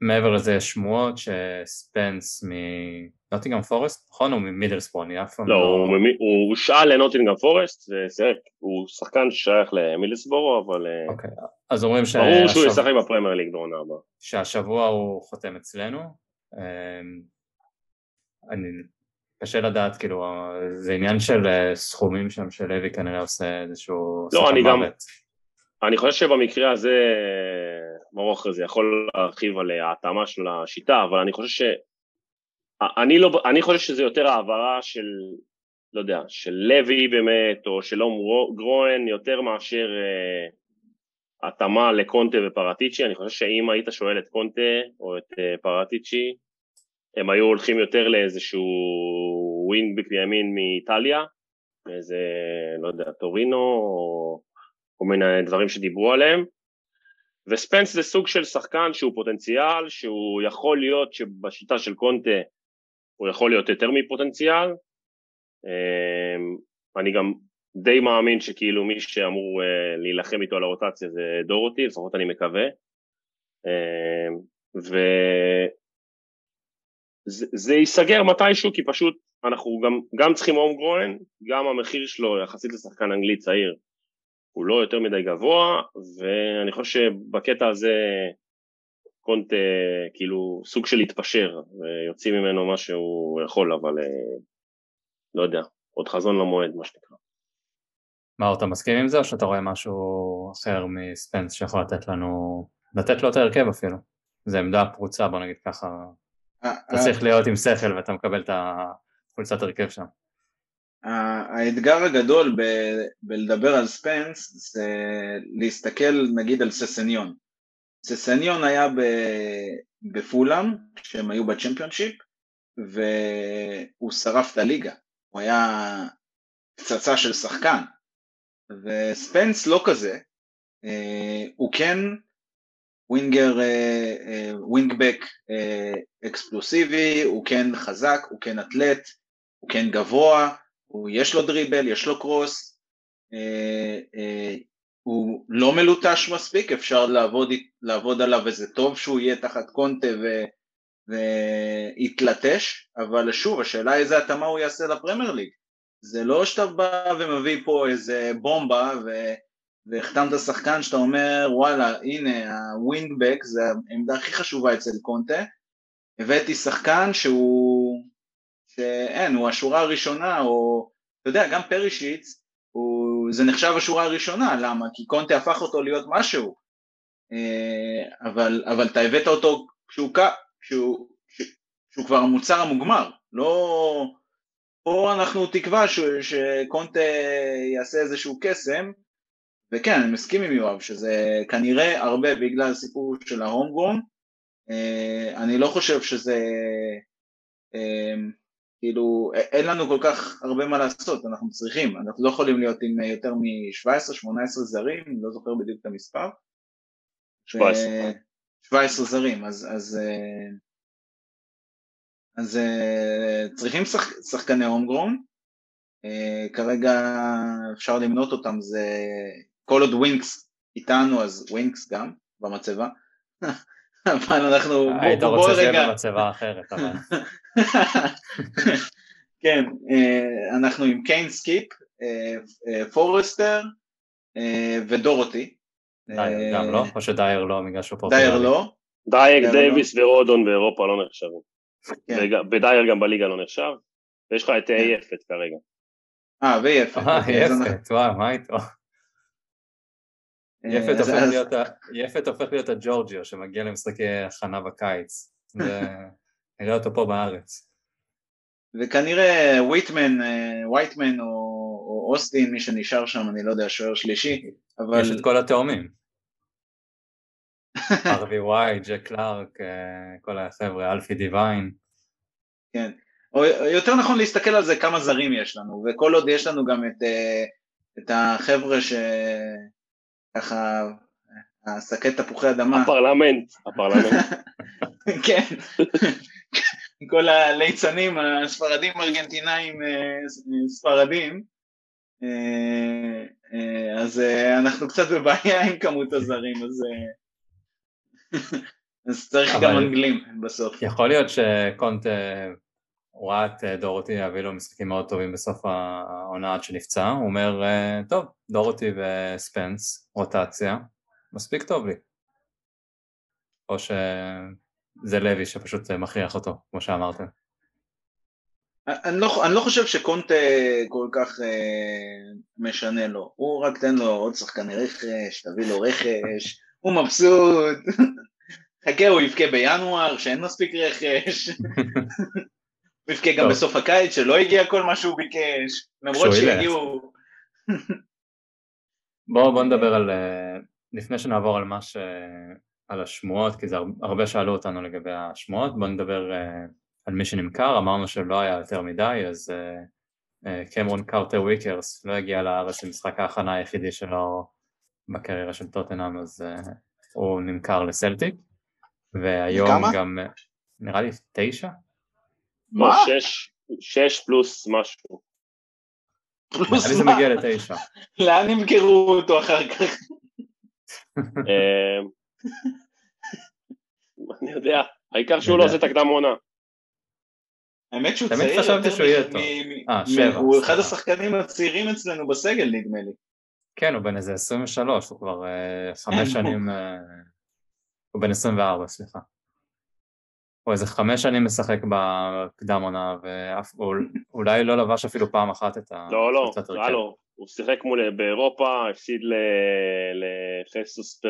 מעבר לזה יש שמועות שספנס מנוטינגרם פורסט, נכון? הוא ממידלספור, אני אף פעם לא... לא, הוא הושאל לנוטינגרם פורסט, הוא שחקן ששייך למידלסבורו, אבל... אה, אוקיי, אז אומרים ש... ברור שהוא ישחק בפרמייר ליג בעונה הבאה. שהשבוע הוא חותם אצלנו. אני... קשה לדעת, כאילו, זה עניין של אה, סכומים שם שלוי כנראה עושה איזשהו... לא, אני גם... אני חושב שבמקרה הזה, ברור אחרי זה יכול להרחיב על ההתאמה של השיטה, אבל אני חושב ש... אני, לא, אני חושב שזה יותר העברה של, לא יודע, של לוי באמת, או של אום גרואן, יותר מאשר אה, התאמה לקונטה ופרטיצ'י. אני חושב שאם היית שואל את קונטה או את אה, פרטיצ'י, הם היו הולכים יותר לאיזשהו ווינגבק בימין מאיטליה, איזה, לא יודע, טורינו, או כל מיני דברים שדיברו עליהם. וספנס זה סוג של שחקן שהוא פוטנציאל, שהוא יכול להיות שבשיטה של קונטה הוא יכול להיות יותר מפוטנציאל. אמ, אני גם די מאמין שכאילו מי שאמור אה, להילחם איתו על הרוטציה זה דורותי, לפחות אני מקווה. אמ, וזה ייסגר מתישהו כי פשוט אנחנו גם, גם צריכים הום גרואן, גם המחיר שלו יחסית לשחקן אנגלי צעיר הוא לא יותר מדי גבוה, ואני חושב שבקטע הזה קונט כאילו סוג של התפשר, ויוצאים ממנו מה שהוא יכול, אבל אה, לא יודע, עוד חזון למועד מה שנקרא. מה, אתה מסכים עם זה, או שאתה רואה משהו אחר מספנס שיכול לתת לנו, לתת לו את ההרכב אפילו? זה עמדה פרוצה, בוא נגיד ככה. אה, אתה צריך אה. להיות עם שכל ואתה מקבל את החולצת הרכב שם. האתגר הגדול ב- בלדבר על ספנס זה להסתכל נגיד על ססניון. ססניון היה בפולאם, שהם היו בצ'מפיונשיפ, והוא שרף את הליגה, הוא היה פצצה של שחקן, וספנס לא כזה, אה, הוא כן ווינגר, ווינגבק אה, אקספלוסיבי, הוא כן חזק, הוא כן אתלט, הוא כן גבוה, הוא יש לו דריבל, יש לו קרוס, אה, אה, הוא לא מלוטש מספיק, אפשר לעבוד, לעבוד עליו וזה טוב שהוא יהיה תחת קונטה ו, ויתלטש, אבל שוב, השאלה איזה התאמה הוא יעשה לפרמייר ליג. זה לא שאתה בא ומביא פה איזה בומבה ו... והחתמת שחקן שאתה אומר וואלה הנה הווינגבק זה העמדה הכי חשובה אצל קונטה. הבאתי שחקן שהוא שאין הוא השורה הראשונה או אתה יודע גם פרישיץ הוא, זה נחשב השורה הראשונה למה? כי קונטה הפך אותו להיות משהו. אה, אבל, אבל אתה הבאת אותו כשהוא, כשהוא, כשהוא כבר המוצר המוגמר. לא פה אנחנו תקווה ש, שקונטה יעשה איזשהו קסם וכן, אני מסכים עם יואב שזה כנראה הרבה בגלל הסיפור של ההומגרון, אה, אני לא חושב שזה, אה, כאילו, אין לנו כל כך הרבה מה לעשות, אנחנו צריכים, אנחנו לא יכולים להיות עם יותר מ-17-18 זרים, אני לא זוכר בדיוק את המספר. 17. 17 זרים, אז, אז, אה, אז צריכים שח, שחקני הומגרון, כרגע אפשר למנות אותם, זה כל עוד ווינקס איתנו אז ווינקס גם במצבה. אבל אנחנו היית רוצה שיהיה במצבה אחרת אבל. כן אה, אנחנו עם קיין סקיפ אה, אה, פורסטר ודורותי. גם לא? או שדייר לא בגלל שהוא פורטוגלי? דייר לא. דייר דייוויס ורודון באירופה לא נחשבים כן. ודייר גם בליגה לא נחשב. ויש לך את כן. יפת כרגע. אה ויפת אה אוקיי, יפת וואו מה איתו יפת הופך, אז... להיות, יפת הופך להיות הג'ורג'יו שמגיע למשחקי הכנה בקיץ, ונראה אותו פה בארץ. וכנראה וויטמן, ווייטמן או, או אוסטין, מי שנשאר שם, אני לא יודע, שוער שלישי, אבל... יש את כל התאומים. ארווי וואי, ג'ק קלארק, אה, כל החבר'ה, אלפי דיוויין. כן, או יותר נכון להסתכל על זה כמה זרים יש לנו, וכל עוד יש לנו גם את, אה, את החבר'ה ש... ככה השקי תפוחי אדמה. הפרלמנט, הפרלמנט. כן, כל הליצנים הספרדים ארגנטינאים אה, ספרדים, אה, אה, אז אנחנו קצת בבעיה עם כמות הזרים, אז, אז צריך גם אנגלים בסוף. יכול להיות שקונט הוא ראה את דורותי יביא לו משחקים מאוד טובים בסוף העונה עד שנפצע, הוא אומר, טוב, דורותי וספנס, רוטציה, מספיק טוב לי. או שזה לוי שפשוט מכריח אותו, כמו שאמרתם. אני לא, אני לא חושב שקונטה כל כך אה, משנה לו, הוא רק תן לו עוד שחקני רכש, תביא לו רכש, הוא מבסוט, חכה הוא יבכה בינואר שאין מספיק רכש, הוא יבכה גם בסוף הקיץ שלא הגיע כל מה שהוא ביקש, למרות שהגיעו... בואו בוא נדבר על, אה, לפני שנעבור על מה ש... על השמועות, כי זה הרבה שאלו אותנו לגבי השמועות, בואו נדבר אה, על מי שנמכר, אמרנו שלא היה יותר מדי, אז אה, קמרון קארטר וויקרס לא הגיע לארץ למשחק ההכנה היחידי שלו בקריירה של טוטנאם, אז הוא נמכר לסלטיק, והיום? גם, נראה לי תשע? מה? שש, שש פלוס משהו. פלוס מה? זה מגיע לתשע. לאן ימכרו אותו אחר כך? אמ, אני יודע, העיקר שהוא לא עושה את הקדם עונה. האמת שהוא צעיר חשבתי שהוא יהיה טוב. אה, הוא אחד השחקנים הצעירים אצלנו בסגל נדמה לי. כן, הוא בן איזה 23, הוא כבר אה, חמש שנים, אה, הוא בן 24, סליחה. הוא איזה חמש שנים משחק בקדם עונה, ואולי לא לבש אפילו פעם אחת את ה... לא, לא, לא, לא, הוא שיחק מול באירופה, הפסיד לחסוס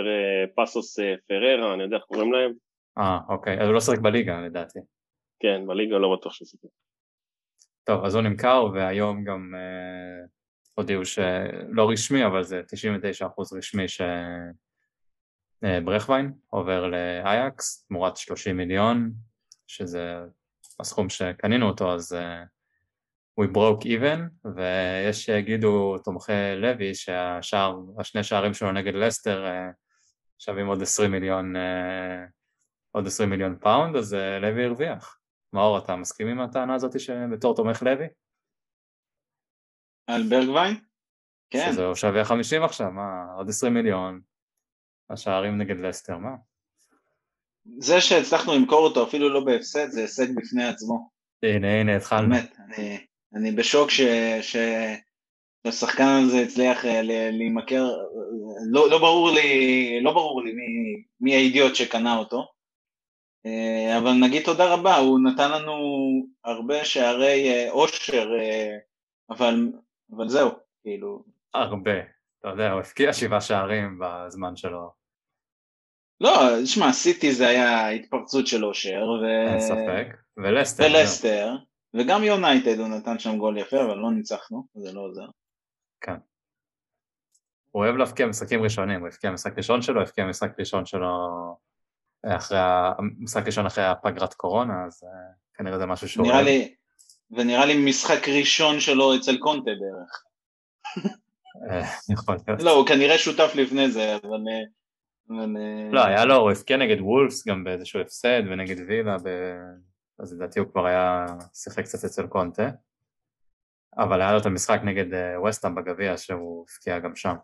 פסוס אה, פררה, אני יודע איך קוראים להם. אה, אוקיי, אז הוא לא שיחק בליגה לדעתי. כן, בליגה לא בטוח שהוא שיחק. טוב, אז הוא נמכר, והיום גם אה, הודיעו שלא רשמי, אבל זה 99% רשמי ש... אה, ברכווין עובר לאייקס תמורת 30 מיליון, שזה הסכום שקנינו אותו, אז uh, we broke even, ויש שיגידו תומכי לוי שהשער, השני שערים שלו נגד לסטר uh, שווים עוד 20 מיליון, uh, עוד 20 מיליון פאונד, אז לוי הרוויח. מאור, אתה מסכים עם הטענה הזאת שבתור תומך לוי? על ברגווין? כן. שזה שווה 50 עכשיו, מה, עוד 20 מיליון, השערים נגד לסטר, מה? זה שהצלחנו למכור אותו אפילו לא בהפסד זה הישג בפני עצמו. הנה הנה התחלנו. באמת, אני, אני בשוק ש... ש... שהשחקן הזה הצליח אה, להימכר, לא, לא ברור לי, לא ברור לי מי, מי האידיוט שקנה אותו, אה, אבל נגיד תודה רבה, הוא נתן לנו הרבה שערי אושר, אבל, אבל זהו, כאילו. הרבה, אתה יודע, הוא הפקיע שבעה שערים בזמן שלו. לא, שמע, סיטי זה היה התפרצות של אושר, ו... אין ספק, ולסטר. ולסטר, וגם יונייטד הוא נתן שם גול יפה, אבל לא ניצחנו, זה לא עוזר. כן. הוא אוהב להפקיע משחקים ראשונים, הוא הפקיע משחק ראשון שלו, הפקיע משחק ראשון שלו אחרי, המשחק ראשון אחרי הפגרת קורונה, אז אה, כנראה זה משהו שהוא... נראה לי, ונראה לי משחק ראשון שלו אצל קונטה בערך. אה, יכול להיות. לא, הוא כנראה שותף לפני זה, אבל... אה, לא, היה לו, הוא הפקיע נגד וולפס גם באיזשהו הפסד ונגד וילה. אז לדעתי הוא כבר היה שיחק קצת אצל קונטה, אבל היה לו את המשחק נגד ווסטהאם בגביע שהוא הפקיע גם שם,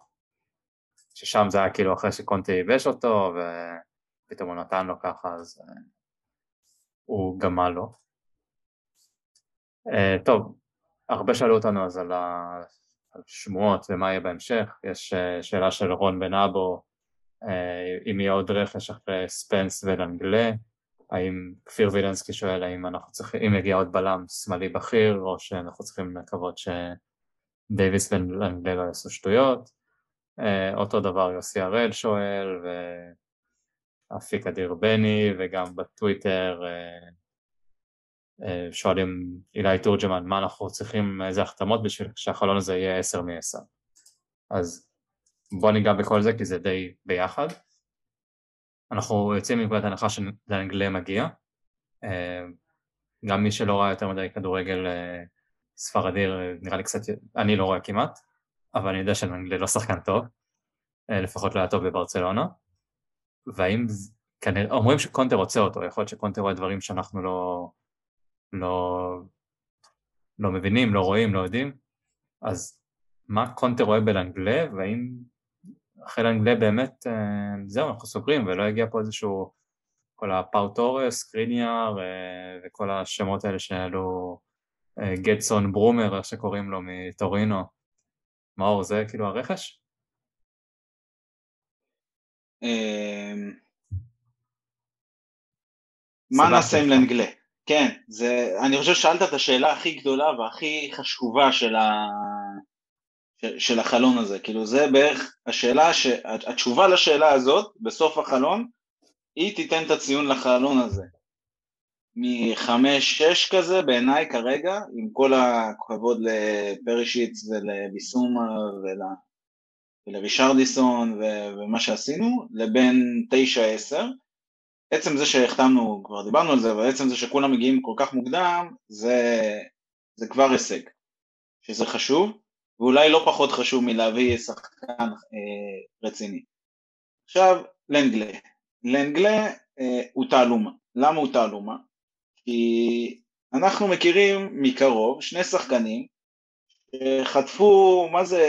ששם זה היה כאילו אחרי שקונטה ייבש אותו ופתאום הוא נתן לו ככה אז הוא גמל לו. טוב, הרבה שאלו אותנו אז על, השמועות ומה יהיה בהמשך, יש שאלה של רון בן אבו אה, אם יהיה עוד רכש אחרי ספנס ולנגלה, האם כפיר וילנסקי שואל האם אנחנו צריכים, אם יגיע עוד בלם שמאלי בכיר או שאנחנו צריכים לקוות שדייוויס ולנגלה לא יעשו שטויות, אה, אותו דבר יוסי הראל שואל ואפיק אדיר בני וגם בטוויטר אה, שואלים אילי תורג'מן מה אנחנו צריכים, איזה החתמות בשביל שהחלון הזה יהיה 10 מ-10 אז בוא ניגע בכל זה כי זה די ביחד. אנחנו יוצאים מנקודת הנחה שלאנגלה מגיע. אה, גם מי שלא ראה יותר מדי כדורגל אה, ספרדי, נראה לי קצת, אני לא רואה כמעט, אבל אני יודע שלאנגלה לא שחקן טוב, אה, לפחות לא היה טוב בברצלונה. והאם, כנראה, אומרים שקונטה רוצה אותו, יכול להיות שקונטה רואה דברים שאנחנו לא, לא, לא מבינים, לא רואים, לא יודעים, אז מה קונטה רואה בלנגלה, והאם אחרי לאנגלה באמת, אה, זהו, אנחנו סוגרים ולא יגיע פה איזשהו, כל הפאו טורס, שקריניאר אה, וכל השמות האלה שעלו, אה, גלייסון ברמר, איך שקוראים לו, מטורינו. מאור, זה כאילו הרכש? אמ, מה נעשה עם לנגלה? כן, זה, אני חושב ששאלת את השאלה הכי גדולה והכי חשובה של, ה, של החלון הזה, כאילו זה בערך השאלה, ש... התשובה לשאלה הזאת בסוף החלון, היא תיתן את הציון לחלון הזה. מחמש-שש כזה בעיניי כרגע, עם כל הכבוד לפרישיץ ולביסומה ול... ולרישרדיסון ו... ומה שעשינו, לבין תשע-עשר. עצם זה שהחתמנו, כבר דיברנו על זה, אבל עצם זה שכולם מגיעים כל כך מוקדם, זה, זה כבר הישג, שזה חשוב. ואולי לא פחות חשוב מלהביא שחקן אה, רציני. עכשיו, לנגלה. לנגלה אה, הוא תעלומה. למה הוא תעלומה? כי אנחנו מכירים מקרוב שני שחקנים שחטפו, מה זה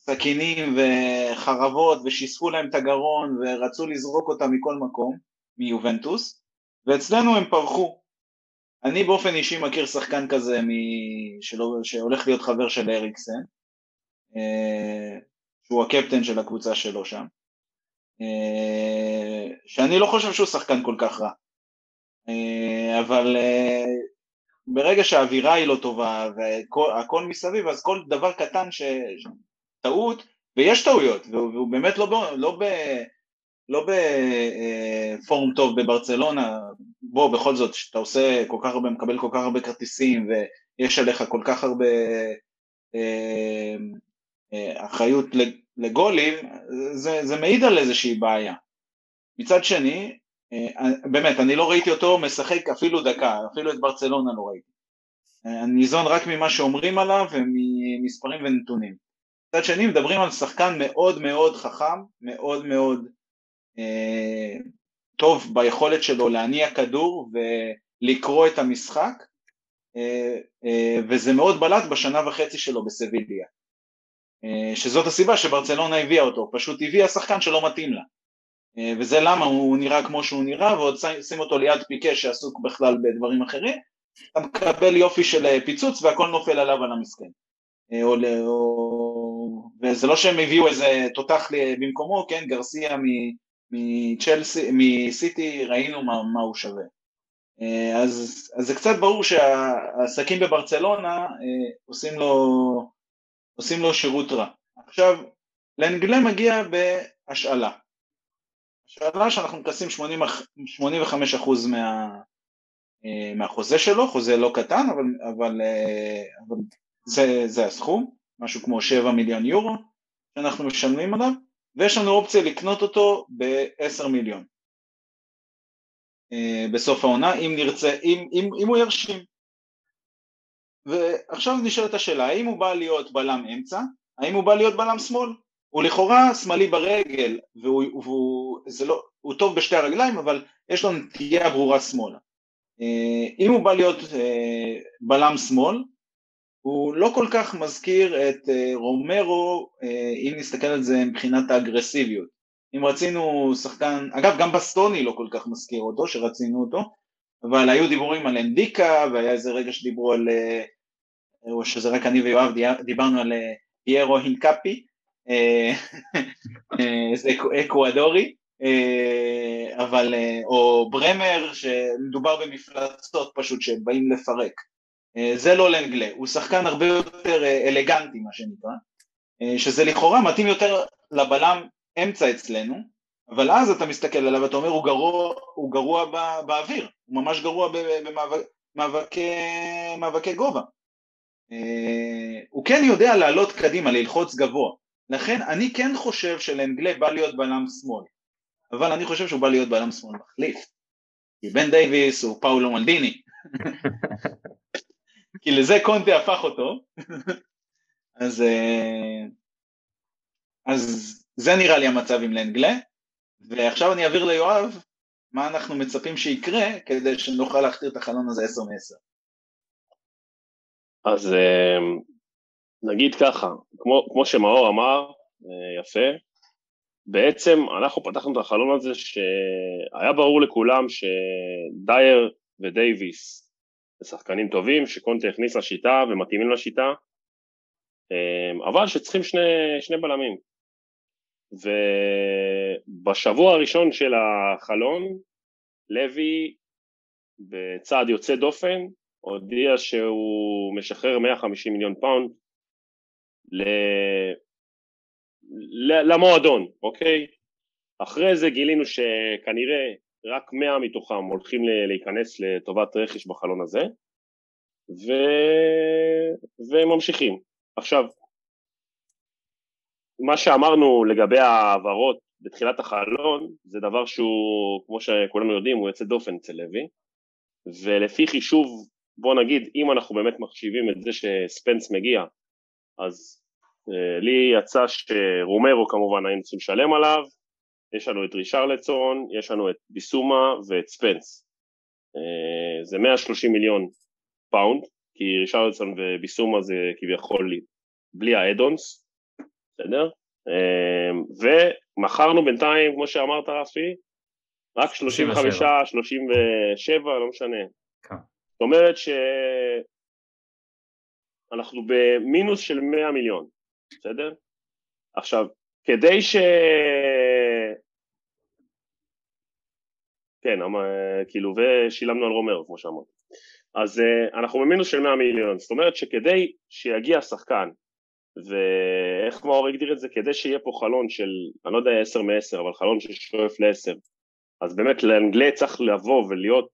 סכינים וחרבות ושיספו להם את הגרון ורצו לזרוק אותם מכל מקום, מיובנטוס, ואצלנו הם פרחו. אני באופן אישי מכיר שחקן כזה מ... שלא... שהולך להיות חבר של אריקסן, אה, שהוא הקפטן של הקבוצה שלו שם, אה, שאני לא חושב שהוא שחקן כל כך רע, אה, אבל ברגע שהאווירה היא לא טובה והכל מסביב, אז כל דבר קטן ש... טעות, ויש טעויות, והוא באמת לא, ב... לא, ב... לא בפורום טוב בברצלונה, בוא בכל זאת שאתה עושה כל כך הרבה, מקבל כל כך הרבה כרטיסים ויש עליך כל כך הרבה אה, אה, אחריות לגולים, זה, זה מעיד על איזושהי בעיה. מצד שני, אה, באמת, אני לא ראיתי אותו משחק אפילו דקה, אפילו את ברצלונה לא ראיתי. אני ניזון רק ממה שאומרים עליו וממספרים ונתונים. מצד שני, מדברים על שחקן מאוד מאוד חכם, מאוד מאוד טוב ביכולת שלו להניע כדור ולקרוא את המשחק אה, אה, וזה מאוד בלט בשנה וחצי שלו בסביליה שזאת הסיבה שברצלונה הביאה אותו, פשוט הביאה שחקן שלא מתאים לה וזה למה הוא נראה כמו שהוא נראה ועוד שים אותו ליד פיקה שעסוק בכלל בדברים אחרים אתה מקבל יופי של אה, פיצוץ והכל נופל עליו על המסכן. אה, או, וזה לא שהם הביאו איזה תותח במקומו, כן, גרסיה מצ'לסי, מסיטי, ראינו מה, מה הוא שווה. אה, אז, אז זה קצת ברור שהעסקים בברצלונה עושים לו, עושים לו שירות רע. עכשיו, לאנגלה מגיע בהשאלה. השאלה שאנחנו מכסים 85% מה, אה, מהחוזה שלו, חוזה לא קטן, אבל, אבל, אה, אבל זה, זה הסכום, משהו כמו 7 מיליון יורו שאנחנו משלמים עליו, ויש לנו אופציה לקנות אותו ב-10 מיליון אה, בסוף העונה, אם נרצה, אם, אם, אם הוא ירשים. ועכשיו נשאלת השאלה, האם הוא בא להיות בלם אמצע, האם הוא בא להיות בלם שמאל? הוא לכאורה שמאלי ברגל, והוא, והוא, לא, הוא טוב בשתי הרגליים, אבל יש לו נטייה ברורה שמאלה. אה, אם הוא בא להיות אה, בלם שמאל, הוא לא כל כך מזכיר את אה, רומרו, אם נסתכל על זה מבחינת האגרסיביות. אם רצינו שחקן, אגב גם בסטוני לא כל כך מזכיר אותו, שרצינו אותו, אבל היו דיבורים על אנדיקה, והיה איזה רגע שדיברו על, או שזה רק אני ויואב, דיברנו על פיירו הינקאפי, זה אקוודורי, אה, אבל, אה, או ברמר, שמדובר במפלצות פשוט שבאים לפרק. אה, זה לא לנגלה, הוא שחקן הרבה יותר אלגנטי מה שנקרא, שזה לכאורה מתאים יותר לבלם אמצע אצלנו, אבל אז אתה מסתכל עליו ואתה אומר הוא גרוע, הוא גרוע בא, באוויר, הוא ממש גרוע במאבקי גובה. הוא כן יודע לעלות קדימה, ללחוץ גבוה, לכן אני כן חושב שלאנגלה בא להיות בלם שמאל. אבל אני חושב שהוא בא להיות בלם שמאל מחליף. כי בן דייוויס הוא פאולו מלדיני. כי לזה קונטה הפך אותו. אז, אה, אז זה נראה לי המצב עם לנגלה, ועכשיו אני אעביר ליואב מה אנחנו מצפים שיקרה כדי שנוכל להכתיר את החלון הזה 10 מ-10. אז אה, נגיד ככה, כמו, כמו שמאור אמר, אה, יפה, בעצם אנחנו פתחנו את החלון הזה שהיה ברור לכולם שדייר ודייוויס זה שחקנים טובים, שקונטה הכניס לשיטה ומתאימים לשיטה, אמ, אבל שצריכים שני, שני בלמים. ובשבוע הראשון של החלון, לוי בצעד יוצא דופן הודיע שהוא משחרר 150 מיליון פאונד למועדון, אוקיי? אחרי זה גילינו שכנראה רק 100 מתוכם הולכים להיכנס לטובת רכש בחלון הזה ו... וממשיכים. עכשיו, מה שאמרנו לגבי ההעברות בתחילת החלון זה דבר שהוא, כמו שכולנו יודעים, הוא יוצא דופן אצל לוי ולפי חישוב, בוא נגיד, אם אנחנו באמת מחשיבים את זה שספנס מגיע אז אה, לי יצא שרומרו כמובן היינו צריכים לשלם עליו, יש לנו את רישרלסון, יש לנו את ביסומה ואת ספנס. אה, זה 130 מיליון פאונד, כי רישרלסון וביסומה זה כביכול בלי ה add-ons, בסדר? אה, ומכרנו בינתיים, כמו שאמרת רפי, רק 35, 37, לא משנה. כן. זאת אומרת שאנחנו במינוס של 100 מיליון. בסדר? עכשיו, כדי ש... כן, כאילו, ושילמנו על רומרו, כמו שאמרתי. אז uh, אנחנו במינוס של 100 מיליון, זאת אומרת שכדי שיגיע שחקן, ואיך מאור הגדיר את זה, כדי שיהיה פה חלון של, אני לא יודע 10 מ-10, אבל חלון ששואף ל-10, אז באמת לאנגלה צריך לבוא ולהיות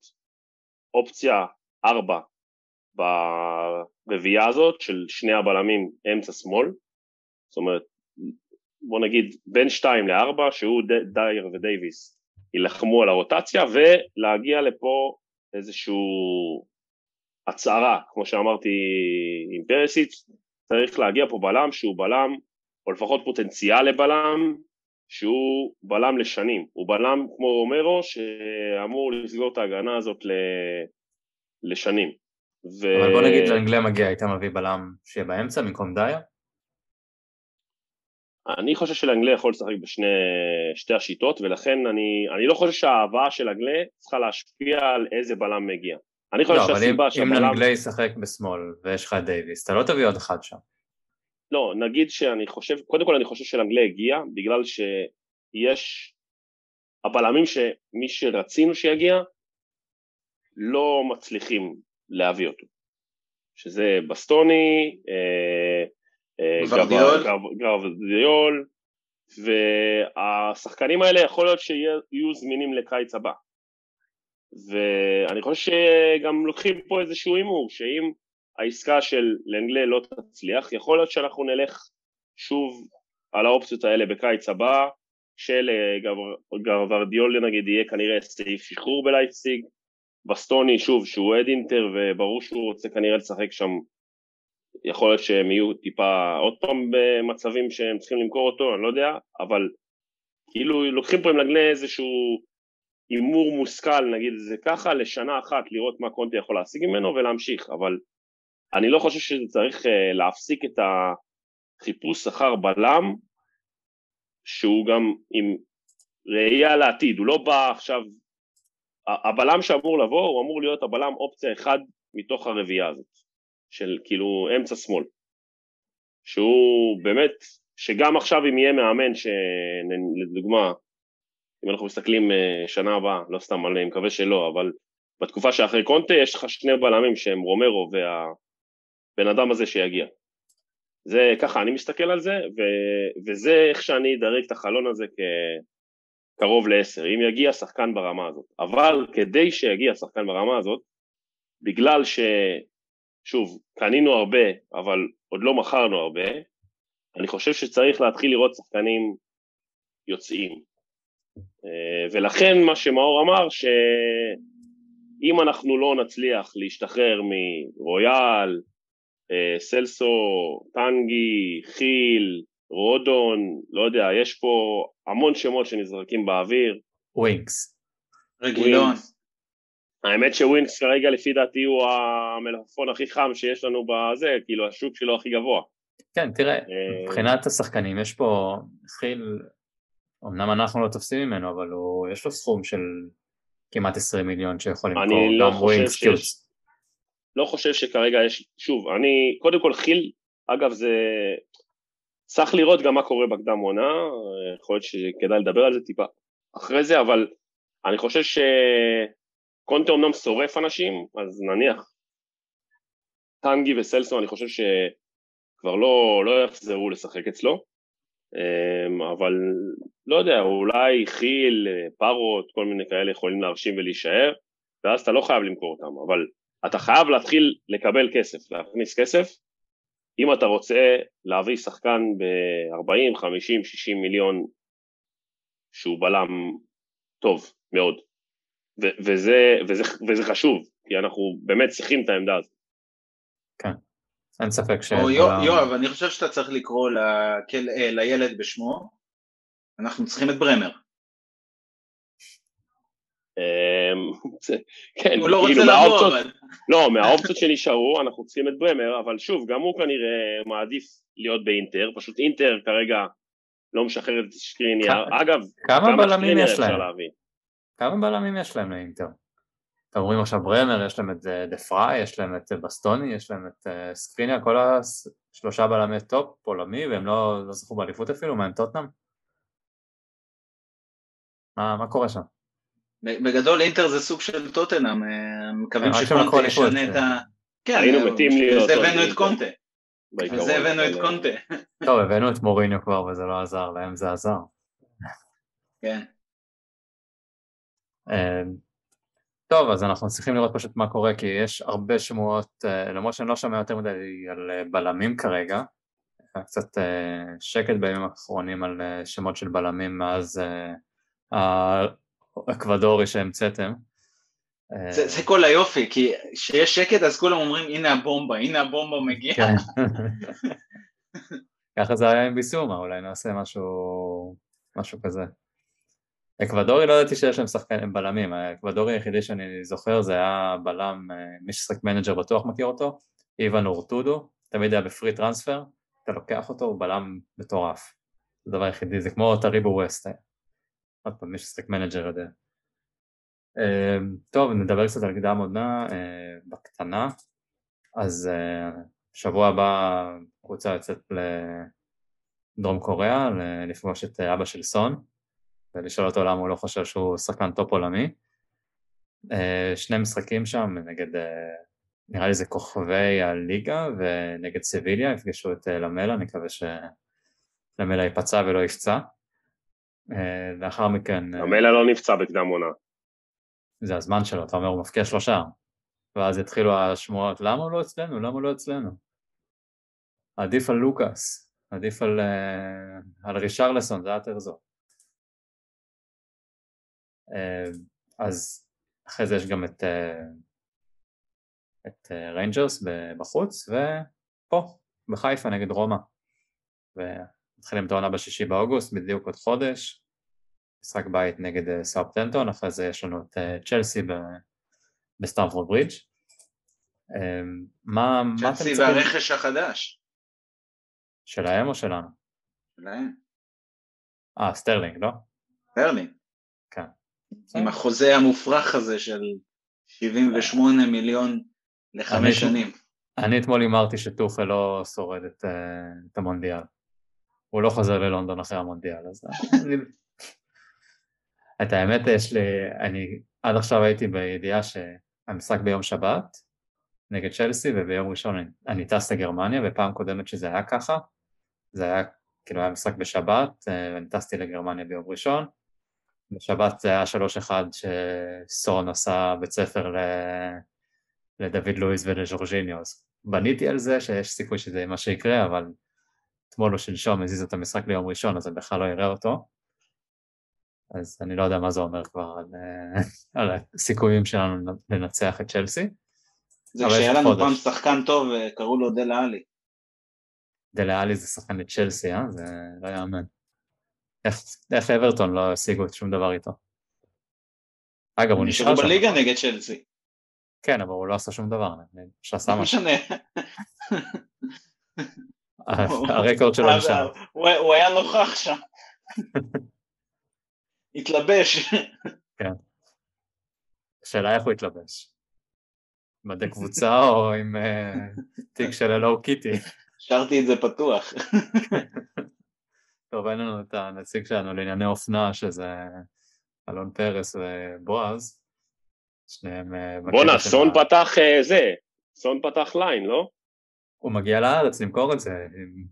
אופציה 4 ברביעייה הזאת של שני הבלמים אמצע שמאל, זאת אומרת, בוא נגיד בין 2 ל-4, שהוא דייר ודייוויס יילחמו על הרוטציה, ולהגיע לפה איזשהו הצהרה, כמו שאמרתי עם פרסיץ, צריך להגיע פה בלם שהוא בלם, או לפחות פוטנציאל לבלם, שהוא בלם לשנים, הוא בלם כמו רומרו שאמור לסגור את ההגנה הזאת לשנים. ו... אבל בוא נגיד לאנגליה מגיע, היית מביא בלם שיהיה באמצע במקום דייר? אני חושב שלאנגלה יכול לשחק בשתי השיטות ולכן אני, אני לא חושב שההבאה של אנגלה צריכה להשפיע על איזה בלם מגיע. אני חושב לא, אם, שהסיבה אם שהבלם... ננגלי ישחק בשמאל ויש לך את דייוויס, אתה לא תביא עוד אחד שם. לא, נגיד שאני חושב, קודם כל אני חושב שלנגלה הגיע, בגלל שיש הבלמים שמי שרצינו שיגיע, לא מצליחים להביא אותו. שזה בסטוני, אה, אה, גרדיול, והשחקנים האלה יכול להיות שיהיו זמינים לקיץ הבא. ואני חושב שגם לוקחים פה איזשהו הימור, שאם העסקה של לנגלה לא תצליח, יכול להיות שאנחנו נלך שוב על האופציות האלה בקיץ הבא, שלגרברדיול נגיד יהיה כנראה סעיף שחרור בלייפסיג, בסטוני שוב שהוא אוהד אינטר וברור שהוא רוצה כנראה לשחק שם, יכול להיות שהם יהיו טיפה עוד פעם במצבים שהם צריכים למכור אותו, אני לא יודע, אבל כאילו לוקחים פה עם לנגלה איזשהו הימור מושכל, נגיד את זה ככה, לשנה אחת לראות מה קונטה יכול להשיג ממנו ולהמשיך, אבל אני לא חושב שזה צריך אה, להפסיק את החיפוש אחר בלם, שהוא גם עם ראייה לעתיד, הוא לא בא עכשיו, הבלם שאמור לבוא, הוא אמור להיות הבלם אופציה אחד מתוך הרביעייה הזאת, של כאילו אמצע שמאל, שהוא באמת, שגם עכשיו אם יהיה מאמן, שלדוגמה, אם אנחנו מסתכלים אה, שנה הבאה, לא סתם, אני מקווה שלא, אבל בתקופה שאחרי קונטה יש לך שני בלמים שהם רומרו והבן אדם הזה שיגיע. זה ככה, אני מסתכל על זה, ו, וזה איך שאני אדרג את החלון הזה כקרוב לעשר, אם יגיע שחקן ברמה הזאת. אבל כדי שיגיע שחקן ברמה הזאת, בגלל ש... שוב, קנינו הרבה, אבל עוד לא מכרנו הרבה, אני חושב שצריך להתחיל לראות שחקנים יוצאים. אה, ולכן מה שמאור אמר, שאם אנחנו לא נצליח להשתחרר מרויאל, אה, סלסו, טנגי, חיל, רודון, לא יודע, יש פה המון שמות שנזרקים באוויר. ווינקס. רגילון. ווינקס. האמת שווינקס כרגע לפי דעתי הוא המלפפון הכי חם שיש לנו בזה, כאילו השוק שלו הכי גבוה. כן, תראה, אה, מבחינת השחקנים, יש פה, חיל, אמנם אנחנו לא תופסים ממנו, אבל הוא, יש לו סכום של כמעט 20 מיליון שיכול אני למכור לא גם חושב ווינקס שיש- קיוץ. לא חושב שכרגע יש, שוב, אני, קודם כל חיל, אגב זה, צריך לראות גם מה קורה בקדם עונה, יכול להיות שכדאי לדבר על זה טיפה אחרי זה, אבל אני חושב שקונטה אמנם שורף אנשים, אז נניח טנגי וסלסון, אני חושב שכבר לא, לא יחזרו לשחק אצלו, אמ, אבל לא יודע, אולי חיל, פארות, כל מיני כאלה יכולים להרשים ולהישאר, ואז אתה לא חייב למכור אותם, אבל אתה חייב להתחיל לקבל כסף, להכניס כסף, אם אתה רוצה להביא שחקן ב-40, 50, 60 מיליון שהוא בלם טוב מאוד, ו- וזה, וזה, וזה חשוב, כי אנחנו באמת צריכים את העמדה הזאת. אין ספק ש... או יו- יואב, אני חושב שאתה צריך לקרוא לכל- אה, לילד בשמו, אנחנו צריכים את ברמר. אמ, כן, הוא לא רוצה כאילו לבוא, מהאופציות, אבל... לא, מהאופציות שנשארו אנחנו צריכים את ברמר, אבל שוב, גם הוא כנראה מעדיף להיות באינטר, פשוט אינטר כרגע לא משחררת את שקריניאר, אגב, כמה בלמים יש להם? כמה בלמים יש להם לאינטר? אתם אומרים עכשיו ברמר, יש להם את אה, דה פריי, יש להם את אה, בסטוני, יש להם את אה, שקריניאר, כל השלושה בלמי טופ עולמי, והם לא, לא זכו באליפות אפילו, מה עם טוטנאם? מה, מה קורה שם? בגדול אינטר זה סוג של טוטנאם, מקווים שקונטה ישנה את כן. ה... כן, היינו אה, מתים להיות עוד הבאנו את. קונטה, בזה הבאנו את אה, קונטה, טוב, הבאנו את מוריניו כבר וזה לא עזר, להם זה עזר. כן. אה, טוב, אז אנחנו צריכים לראות פשוט מה קורה, כי יש הרבה שמועות, אה, למרות שאני לא שומע יותר מדי על אה, בלמים כרגע, היה קצת שקט בימים האחרונים על שמות של בלמים מאז האקוודורי שהמצאתם. זה, זה כל היופי, כי כשיש שקט אז כולם אומרים הנה הבומבה, הנה הבומבה מגיעה. כן. ככה זה היה עם ביסומה, אולי נעשה משהו, משהו כזה. אקוודורי לא ידעתי שיש להם שחקנים בלמים, האקוודורי היחידי שאני זוכר זה היה בלם, אה, מי ששחק מנג'ר בטוח מכיר אותו, איבן הורטאדו, תמיד היה ב free transfer, אתה לוקח אותו, הוא בלם מטורף. זה הדבר היחידי, זה כמו טאריבו ווסט. עוד פעם, מי ששחק מנג'ר יודע. אה, טוב, נדבר קצת על קדם עונה אה, בקטנה. אז שבוע הבא קבוצה יוצאת לדרום קוריאה, לפגוש את אבא של סון, ולשאול אותו למה הוא לא חושב שהוא שחקן טופ עולמי. שני משחקים שם נגד, נראה לי זה כוכבי הליגה, ונגד סביליה, יפגשו את למלה, נקווה שלמלה ייפצע ולא יפצע. לאחר מכן... למלה לא נפצע בקדם עונה. זה הזמן שלו, אתה אומר הוא מפקיע שלושה. ואז התחילו השמועות, למה הוא לא אצלנו? למה הוא לא אצלנו? עדיף על לוקאס, עדיף על, על רישרלסון, זה היה יותר זו. אה, אז אחרי זה יש גם את, אה, את ריינג'רס בחוץ, ופה, בחיפה נגד רומא. ומתחילים את העונה בשישי באוגוסט, בדיוק עוד חודש. משחק בית נגד סאות'המפטון, אחרי זה יש לנו את צ'לסי בסטמפורד ברידג'. מה, מה אתם צלסי והרכש החדש. שלהם או שלנו? שלהם. אה, סטרלינג, לא? סטרלינג. כן. עם החוזה המופרך הזה של 78 מיליון לחמש שנים. אני אתמול הימרתי שטוחל לא שורד את, uh, את המונדיאל. הוא לא חוזר ללונדון אחרי המונדיאל, אז אני... את האמת יש לי, אני עד עכשיו הייתי בידיעה שהמשחק ביום שבת נגד צ'לסי וביום ראשון אני, אני טס לגרמניה ופעם קודמת שזה היה ככה זה היה כאילו היה משחק בשבת אה, ואני טסתי לגרמניה ביום ראשון בשבת זה היה שלוש אחד שסון עשה בית ספר ל... לדוד לואיס ולז'ורג'יניו אז בניתי על זה שיש סיכוי שזה מה שיקרה אבל אתמול או שלשום הזיז את המשחק ליום ראשון אז אני בכלל לא אראה אותו אז אני לא יודע מה זה אומר כבר על, אה, על הסיכויים שלנו לנצח את צ'לסי. זה כשהיה לנו פעם שחקן טוב, אה, קראו לו דלה עלי. דלה עלי זה שחקן לצ'לסי, אה? זה לא יאמן. איך, אברטון לא השיגו את שום דבר איתו? אגב, הוא נשאר שם. בליגה נגד צ'לסי. כן, אבל הוא לא עשה שום דבר, שעשה לא משהו. לא משנה. הרקורד שלו נשאר. הוא היה נוכח שם. התלבש. כן. השאלה איך הוא התלבש. מדי קבוצה או עם אה, תיק של אלו קיטי? השארתי את זה פתוח. טוב, אין לנו את הנציג שלנו לענייני אופנה, שזה אלון פרס ובועז. שניהם... אה, בואנה, סון פתח אה, זה, סון פתח line, לא? הוא מגיע לארץ למכור את זה,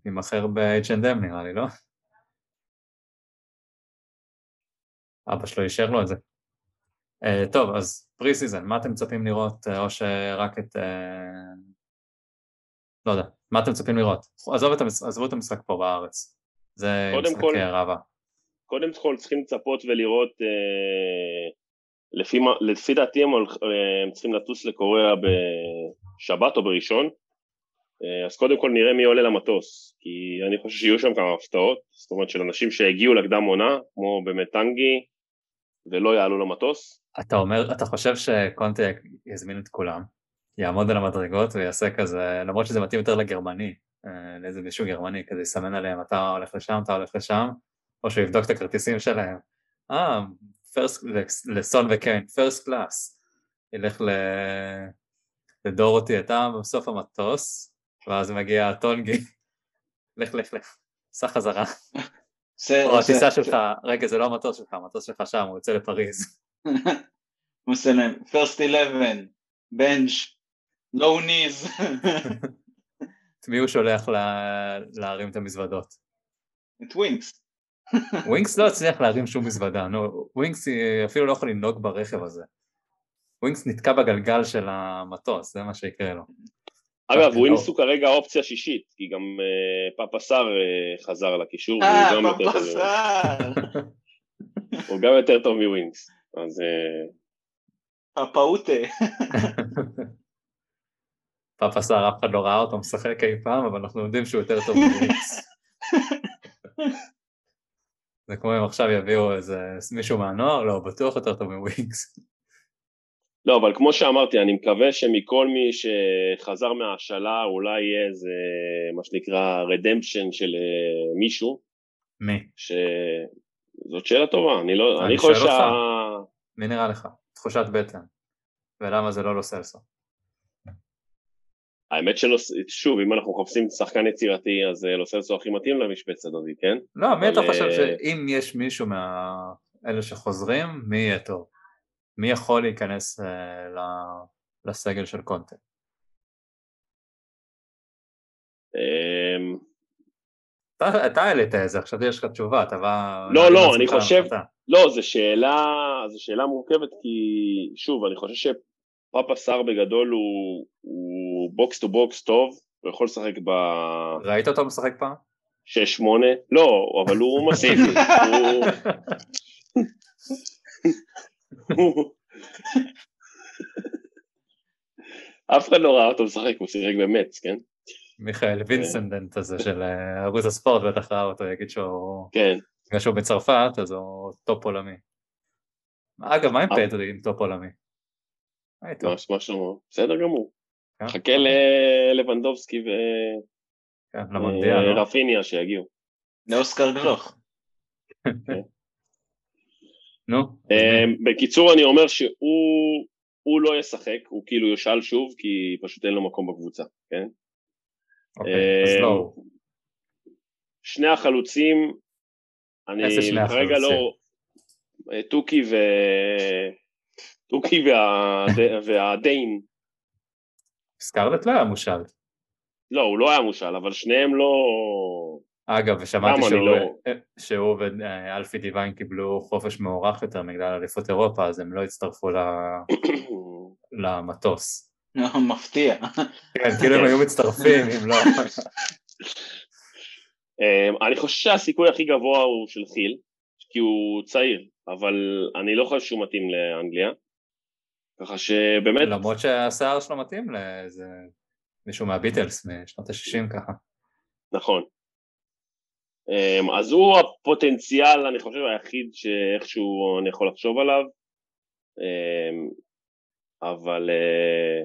יימכר ב-H&M נראה לי, לא? אבא שלו אישר לו את זה. Uh, טוב, אז pre-season, מה אתם מצפים לראות, או שרק את... Uh, לא יודע, מה אתם מצפים לראות? עזוב את המשחק, עזבו את המשחק פה בארץ. זה משחקי הרבה. קודם כל צריכים לצפות ולראות, uh, לפי, לפי דעתי הם, הם צריכים לטוס לקוריאה בשבת או בראשון, uh, אז קודם כל נראה מי עולה למטוס, כי אני חושב שיהיו שם כמה הפתעות, זאת אומרת של אנשים שהגיעו לקדם עונה, כמו באמת טנגי, ולא יעלו למטוס. אתה אומר, אתה חושב שקונטה יזמין את כולם, יעמוד על המדרגות ויעשה כזה, למרות שזה מתאים יותר לגרמני, אה, לאיזה מישהו גרמני, כזה יסמן עליהם, אתה הולך לשם, אתה הולך לשם, או שהוא יבדוק את הכרטיסים שלהם. אה, פרסט, לסון וקיין, פרסט קלאס. ילך ל... לדורותי, אתה בסוף המטוס, ואז מגיע טונגי, לך לך לך, סע חזרה. או הטיסה שלך, רגע זה לא המטוס שלך, המטוס שלך שם, הוא יוצא לפריז. הוא עושה להם, first 11, bench, no knees. את מי הוא שולח להרים את המזוודות? את ווינקס. ווינקס לא הצליח להרים שום מזוודה, נו, ווינקס אפילו לא יכול לנהוג ברכב הזה. ווינקס נתקע בגלגל של המטוס, זה מה שיקרה לו. אגב, ווינקס הוא כרגע אופציה שישית, כי גם אה, פאפה סאר אה, חזר לקישור. אה, פאפה סאר. הוא גם יותר טוב מווינקס, אז... פאפאוטה. פאפה סאר, אף אחד לא ראה אותו משחק אי פעם, אבל אנחנו יודעים שהוא יותר טוב מווינקס. זה כמו אם עכשיו יביאו איזה מישהו מהנוער, לא, בטוח יותר טוב מווינקס. לא, אבל כמו שאמרתי, אני מקווה שמכל מי שחזר מההשאלה אולי יהיה איזה, מה שנקרא, redemption של uh, מישהו. מי? ש... זאת שאלה טובה, אני לא, אני, אני חושב שה... מי נראה לך? תחושת בטן, ולמה זה לא לוסלסו. האמת שלא, שוב, אם אנחנו מחפשים שחקן יצירתי, אז אה, לוסלסו הכי מתאים למשבצת הזאת, כן? לא, מי אתה חושב אה, שאם יש מישהו מאלה שחוזרים, מי יהיה טוב? מי יכול להיכנס אה, לסגל של קונטה? אמ, אתה העלית את זה, עכשיו יש לך תשובה, אתה בא... לא, לא, אני חושב-. לא, זו שאלה, זו שאלה מורכבת, כי שוב, אני חושב שפאפה סאר בגדול הוא, הוא box to box טוב, הוא יכול לשחק ב... ראית אותו משחק פעם? 6-8, לא, אבל הוא מסיבי, אף אחד לא ראה אותו משחק, הוא שיחק במץ, כן? מיכאל וינסנדנט הזה של אה, ערוץ הספורט בטח ראה אותו, יגיד שהוא... כן. בגלל שהוא בצרפת אז הוא טופ עולמי. אגב, מה עם אה. פדרי עם טופ עולמי? מה איתו? מה שלמה? בסדר גמור. כן? חכה ללבנדובסקי כן, למונדיאל, לא? ורפיניה שיגיעו. לאוסקר גלוך. נו, אמ, בקיצור אני אומר שהוא הוא לא ישחק, הוא כאילו יושאל שוב כי פשוט אין לו מקום בקבוצה, כן? אוקיי, אז לא. שני החלוצים, אני כרגע? לא... אה, תוכי ו... תוכי וה... והדיין, סקרלט לא היה מושל. לא, הוא לא היה מושל, אבל שניהם לא... אגב, ושמעתי שהוא, לא- שהוא ואלפי דיוויין קיבלו חופש מוארך יותר בגלל אליפות אירופה, אז הם לא הצטרפו ל- למטוס. מפתיע. כן, כאילו הם היו מצטרפים, אם לא... אמ, אני חושב שהסיכוי הכי גבוה הוא של חיל, כי הוא צעיר, אבל אני לא חושב שהוא מתאים לאנגליה. ככה שבאמת, למרות שהשיער שלו מתאים לאיזה מישהו מהביטלס משנות ה-60 ככה. נכון. אמ, אז הוא הפוטנציאל, אני חושב, היחיד שאיכשהו אני יכול לחשוב עליו. אמ, אבל אה,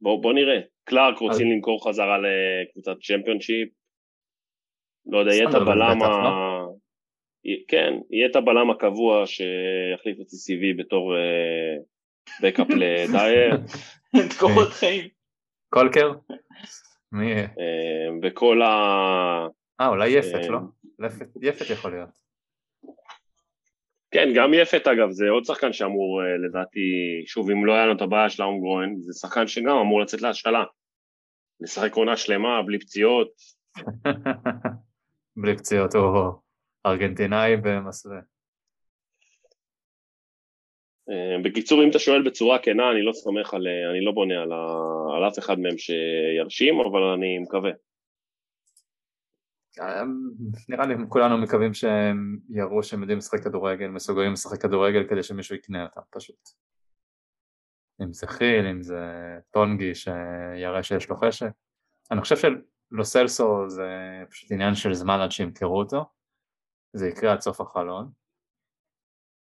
בוא, בוא נראה. קלארק רוצים אז- למכור חזרה לקבוצת צ'מפיונשיפ. לא יודע, יהיה את הבלם ה... לא? כן, יהיה את הבלם הקבוע שיחליף את CCV בתור בקאפ לדייר, את קורות חיים. קולקר? מי יהיה? אמ, וכל ה... אה, אולי יפת, אה, לא? יפת- יכול להיות. כן, גם יפת אגב, זה עוד שחקן שאמור אה, לדעתי, שוב, אם לא היה לנו את הבעיה של האונגרוין, זה שחקן שגם אמור לצאת להשתלה. לשחק עונה שלמה, בלי פציעות. בלי פציעות, הוא ארגנטינאי במסווה. אה, בקיצור, אם אתה שואל בצורה כנה, אני לא סומך על, אה, אני לא בונה על, ה, על אף אחד מהם שירשים, אבל אני מקווה. אה, נראה לי כולנו מקווים שהם יראו שהם יודעים לשחק כדורגל, מסוגלים לשחק כדורגל כדי שמישהו יקנה אותם פשוט. אם זה חיל, אם זה טונגי שיראה שיש לו חשק. אני חושב שלוסלסו זה פשוט עניין של זמן עד שימכרו אותו, זה יקרה עד סוף החלון.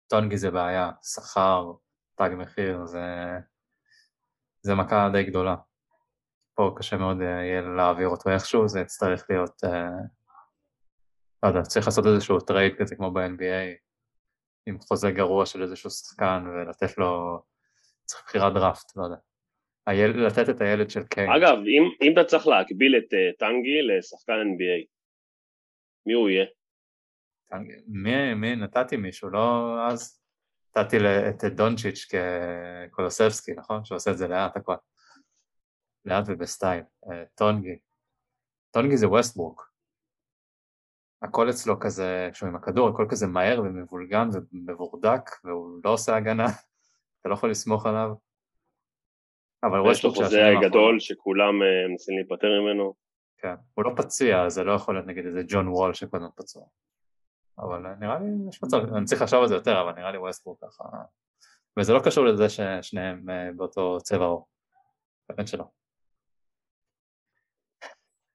טונגי זה בעיה, שכר, תג מחיר, זה, זה מכה די גדולה. פה קשה מאוד אה, יהיה להעביר אותו איכשהו, זה יצטרך להיות, אה, לא יודע, צריך לעשות איזשהו trade כזה כמו ב-NBA, עם חוזה גרוע של איזשהו שחקן ולתת לו, צריך בחירת דראפט, לא יודע. היל, לתת את הילד של קיין. אגב, אם, אם אתה צריך להקביל את uh, טנגי לשחקן NBA, מי הוא יהיה? מי, מי נתתי מישהו, לא אז? נתתי את דונצ'יץ' כקולוסבסקי, נכון? שעושה את זה לאט הכל. לאט ובסטייל. אה, טונגי. טונגי זה ווסטברוק. הכל אצלו כזה, כשהוא עם הכדור, הכל כזה מהר ומבולגן ומבורדק, והוא לא עושה הגנה, אתה לא יכול לסמוך עליו. אבל יש לו חוזה גדול שכולם uh, מנסים להיפטר ממנו. כן, הוא לא פציע, זה לא יכול להיות נגיד איזה ג'ון וול שקודם פצוע. אבל אה, נראה לי, יש מצב, אני צריך לחשוב על זה יותר, אבל נראה לי ווסטברוק ככה... וזה לא קשור לזה ששניהם אה, באותו צבע עור. באמת שלא.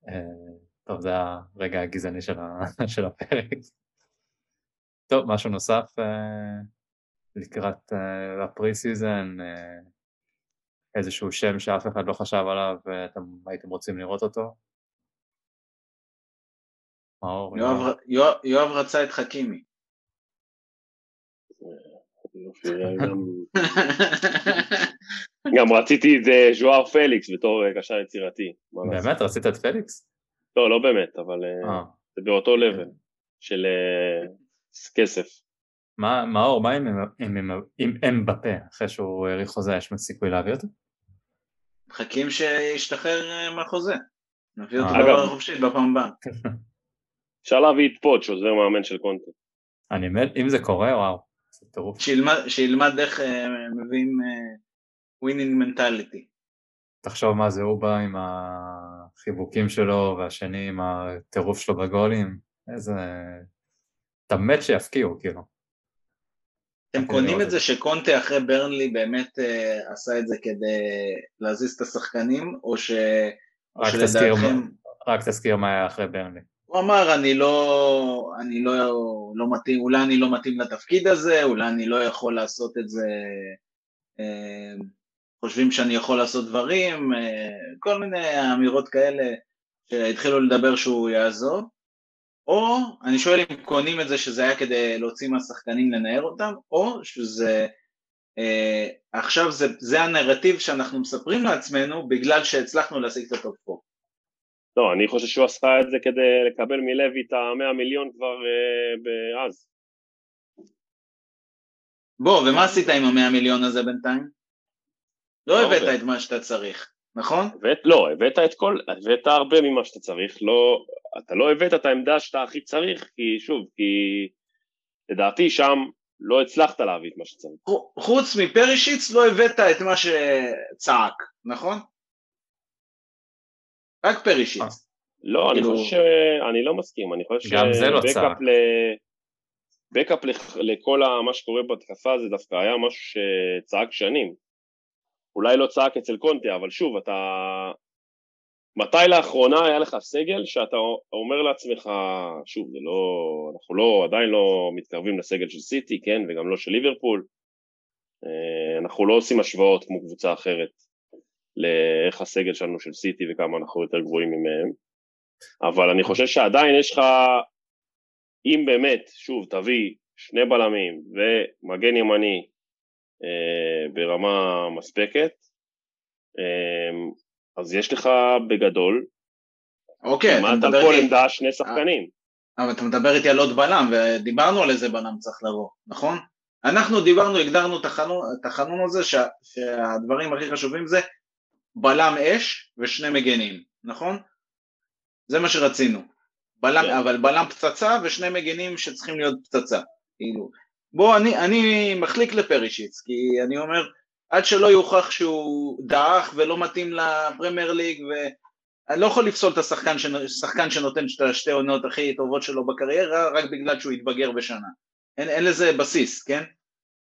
אה, טוב, זה הרגע הגזעני של. של הפרק. טוב, משהו נוסף אה, לקראת ה pre-season, איזשהו שם שאף אחד לא חשב עליו ואתם הייתם רוצים לראות אותו? מאור, יואב- יואב- יואב רצה את חכימי. גם... רציתי את ז'ואר פליקס בתור אה, קשר יצירתי. באמת? רצית את פליקס? לא, לא באמת, אבל אה, אה. זה באותו level של אה, כסף. מה, מאור, מה עם, אמבפה? אחרי שהוא האריך חוזה, יש סיכוי להביא אותו? מחכים שישתחרר מהחוזה. נביא אותו. להעברה חופשית בפעם הבאה. אפשר להביא את פוץ', עוזר מאמן של קונטה. אני מת, אם זה קורה, וואו, זה טירוף. שילמד- שילמד איך מביאים winning mentality. תחשוב מה זה הוא בא עם החיבוקים שלו, והשני עם הטירוף שלו בגולים, איזה... אתה מת שיפקיעו, כאילו. אתם קונים לראות את זה שקונטה אחרי ברנלי באמת אה, עשה את זה כדי להזיז את השחקנים, או ש... או רק תזכיר, שלדעתכם... רק תזכיר מה היה אחרי ברנלי. הוא אמר, אני לא, אני לא, לא מתאים, אולי אני לא מתאים לתפקיד הזה, אולי אני לא יכול לעשות את זה, אה, חושבים שאני יכול לעשות דברים, אה, כל מיני אמירות כאלה שהתחילו לדבר שהוא יעזוב, או אני שואל אם קונים את זה שזה היה כדי להוציא מהשחקנים לנער אותם, או שזה אה, עכשיו זה, זה הנרטיב שאנחנו מספרים לעצמנו בגלל שהצלחנו להשיג את הטופ 4. לא, אני חושב שהוא עשה את זה כדי לקבל מלוי את המאה מיליון כבר אה, אז. בוא, ומה עשית עם המאה מיליון הזה בינתיים? לא לא הבאת הרבה. את מה שאתה צריך, נכון? הבאת, לא, הבאת את כל, הבאת הרבה ממה שאתה צריך, לא, אתה לא הבאת את העמדה שאתה הכי צריך, כי שוב, כי לדעתי שם לא הצלחת להביא את מה שצריך. חוץ מפרישיץ לא הבאת את מה שצעק, נכון? רק פרישיץ. לא, אני כאילו- חושב ש... אני לא מסכים, אני חושב גם זה לא צעק. ל... בקאפ לכ- לכל מה שקורה בהתקפה זה דווקא היה משהו שצעק שנים. אולי לא צעק אצל קונטה, אבל שוב, אתה... מתי לאחרונה היה לך סגל שאתה אומר לעצמך, שוב, זה לא... אנחנו לא, עדיין לא מתקרבים לסגל של סיטי, כן, וגם לא של ליברפול. אה, אנחנו לא עושים השוואות כמו קבוצה אחרת לאיך הסגל שלנו של סיטי וכמה אנחנו יותר גרועים ממהם. אבל אני חושב שעדיין יש לך, אם באמת, שוב, תביא שני בלמים ומגן ימני אה, ברמה מספקת, אה, אז יש לך בגדול, אוקיי, אתה כמעט על מדבר כל עמדה שני שחקנים. אבל אתה מדבר איתי על עוד בלם, ודיברנו על איזה בלם צריך לבוא, נכון? אנחנו דיברנו, הגדרנו את החלון הזה, שה, שהדברים הכי חשובים זה בלם אש ושני מגנים, נכון? זה מה שרצינו. בלם, כן. אבל בלם פצצה ושני מגנים שצריכים להיות פצצה. כאילו, בוא, אני, אני מחליק לפרישיץ, כי אני אומר, עד שלא יוכח שהוא דעך ולא מתאים לפרמייר ליג, ואני לא יכול לפסול את השחקן שנ- שחקן שנותן את השתי עונות הכי טובות שלו בקריירה, רק בגלל שהוא התבגר בשנה. אין, אין לזה בסיס, כן?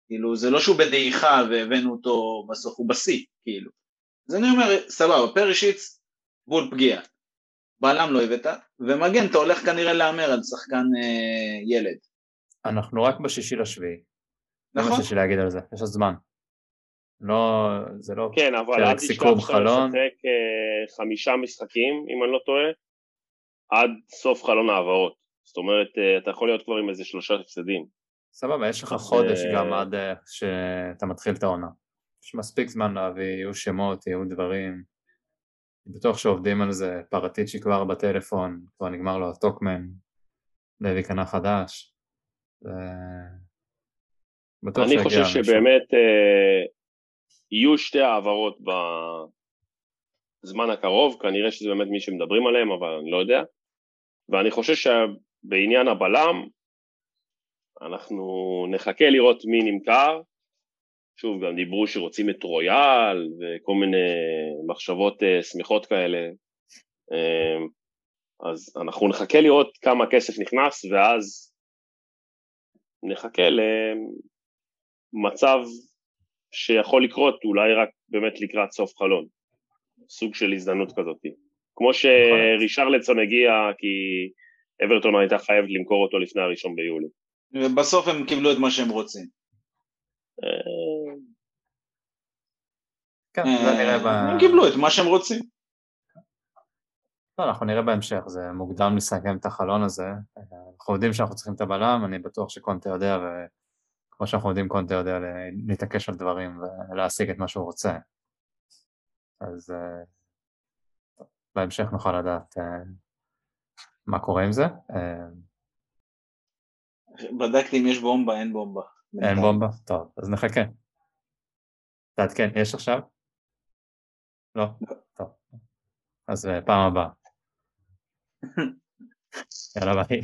כאילו, זה לא שהוא בדעיכה והבאנו אותו בסוף, הוא בשיא, כאילו. אז אני אומר, סבבה, פרישיץ, בול פגיעה. בלם לא הבאת, ומגן אתה הולך כנראה להמר על שחקן אה, ילד. אנחנו רק בשישי לשביעי. זה מה נכון? שיש לי להגיד על זה, יש עוד זמן. לא, זה לא... כן, אבל אל סיכום תשכח שאתה חלון. משחק אה, חמישה משחקים, אם אני לא טועה, עד סוף חלון העברות. זאת אומרת, אה, אתה יכול להיות כבר עם איזה שלושה הפסדים. סבבה, יש לך חודש אה, גם עד אה, שאתה מתחיל את העונה. יש מספיק זמן להביא, יהיו שמות, יהיו דברים. אני בטוח שעובדים על זה, פרטיצ'י כבר בטלפון, כבר נגמר לו הטוקמן, לוי קנה חדש. ו- בטוח אני חושב. שבאמת אה, יהיו שתי העברות בזמן הקרוב, כנראה שזה באמת מי שמדברים עליהם, אבל אני לא יודע. ואני חושב שבעניין הבלם, אנחנו נחכה לראות מי נמכר. שוב, גם דיברו שרוצים את רויאל וכל מיני מחשבות אה, שמחות כאלה. אה, אז אנחנו נחכה לראות כמה כסף נכנס, ואז נחכה למצב שיכול לקרות אולי רק באמת לקראת סוף חלון. סוג של הזדמנות כזאת. כמו שרישרלצון הגיע כי אברטון הייתה חייבת למכור אותו לפני הראשון ביולי. ובסוף הם קיבלו את מה שהם רוצים. אה, כן, זה נראה ב... הם קיבלו את מה שהם רוצים. לא, אנחנו נראה בהמשך, זה מוקדם לסכם את החלון הזה. אנחנו יודעים שאנחנו צריכים את הבלם, אני בטוח שקונטה יודע וכבר כמו שאנחנו יודעים קונטה יודע להתעקש על דברים ולהשיג את מה שהוא רוצה. אז uh, בהמשך נוכל לדעת uh, מה קורה עם זה. Uh, בדקתי אם יש בומבה, אין בומבה. אין בומבה? טוב, אז נחכה. תעדכן, יש עכשיו? לא? טוב. אז פעם הבאה. יאללה ביי.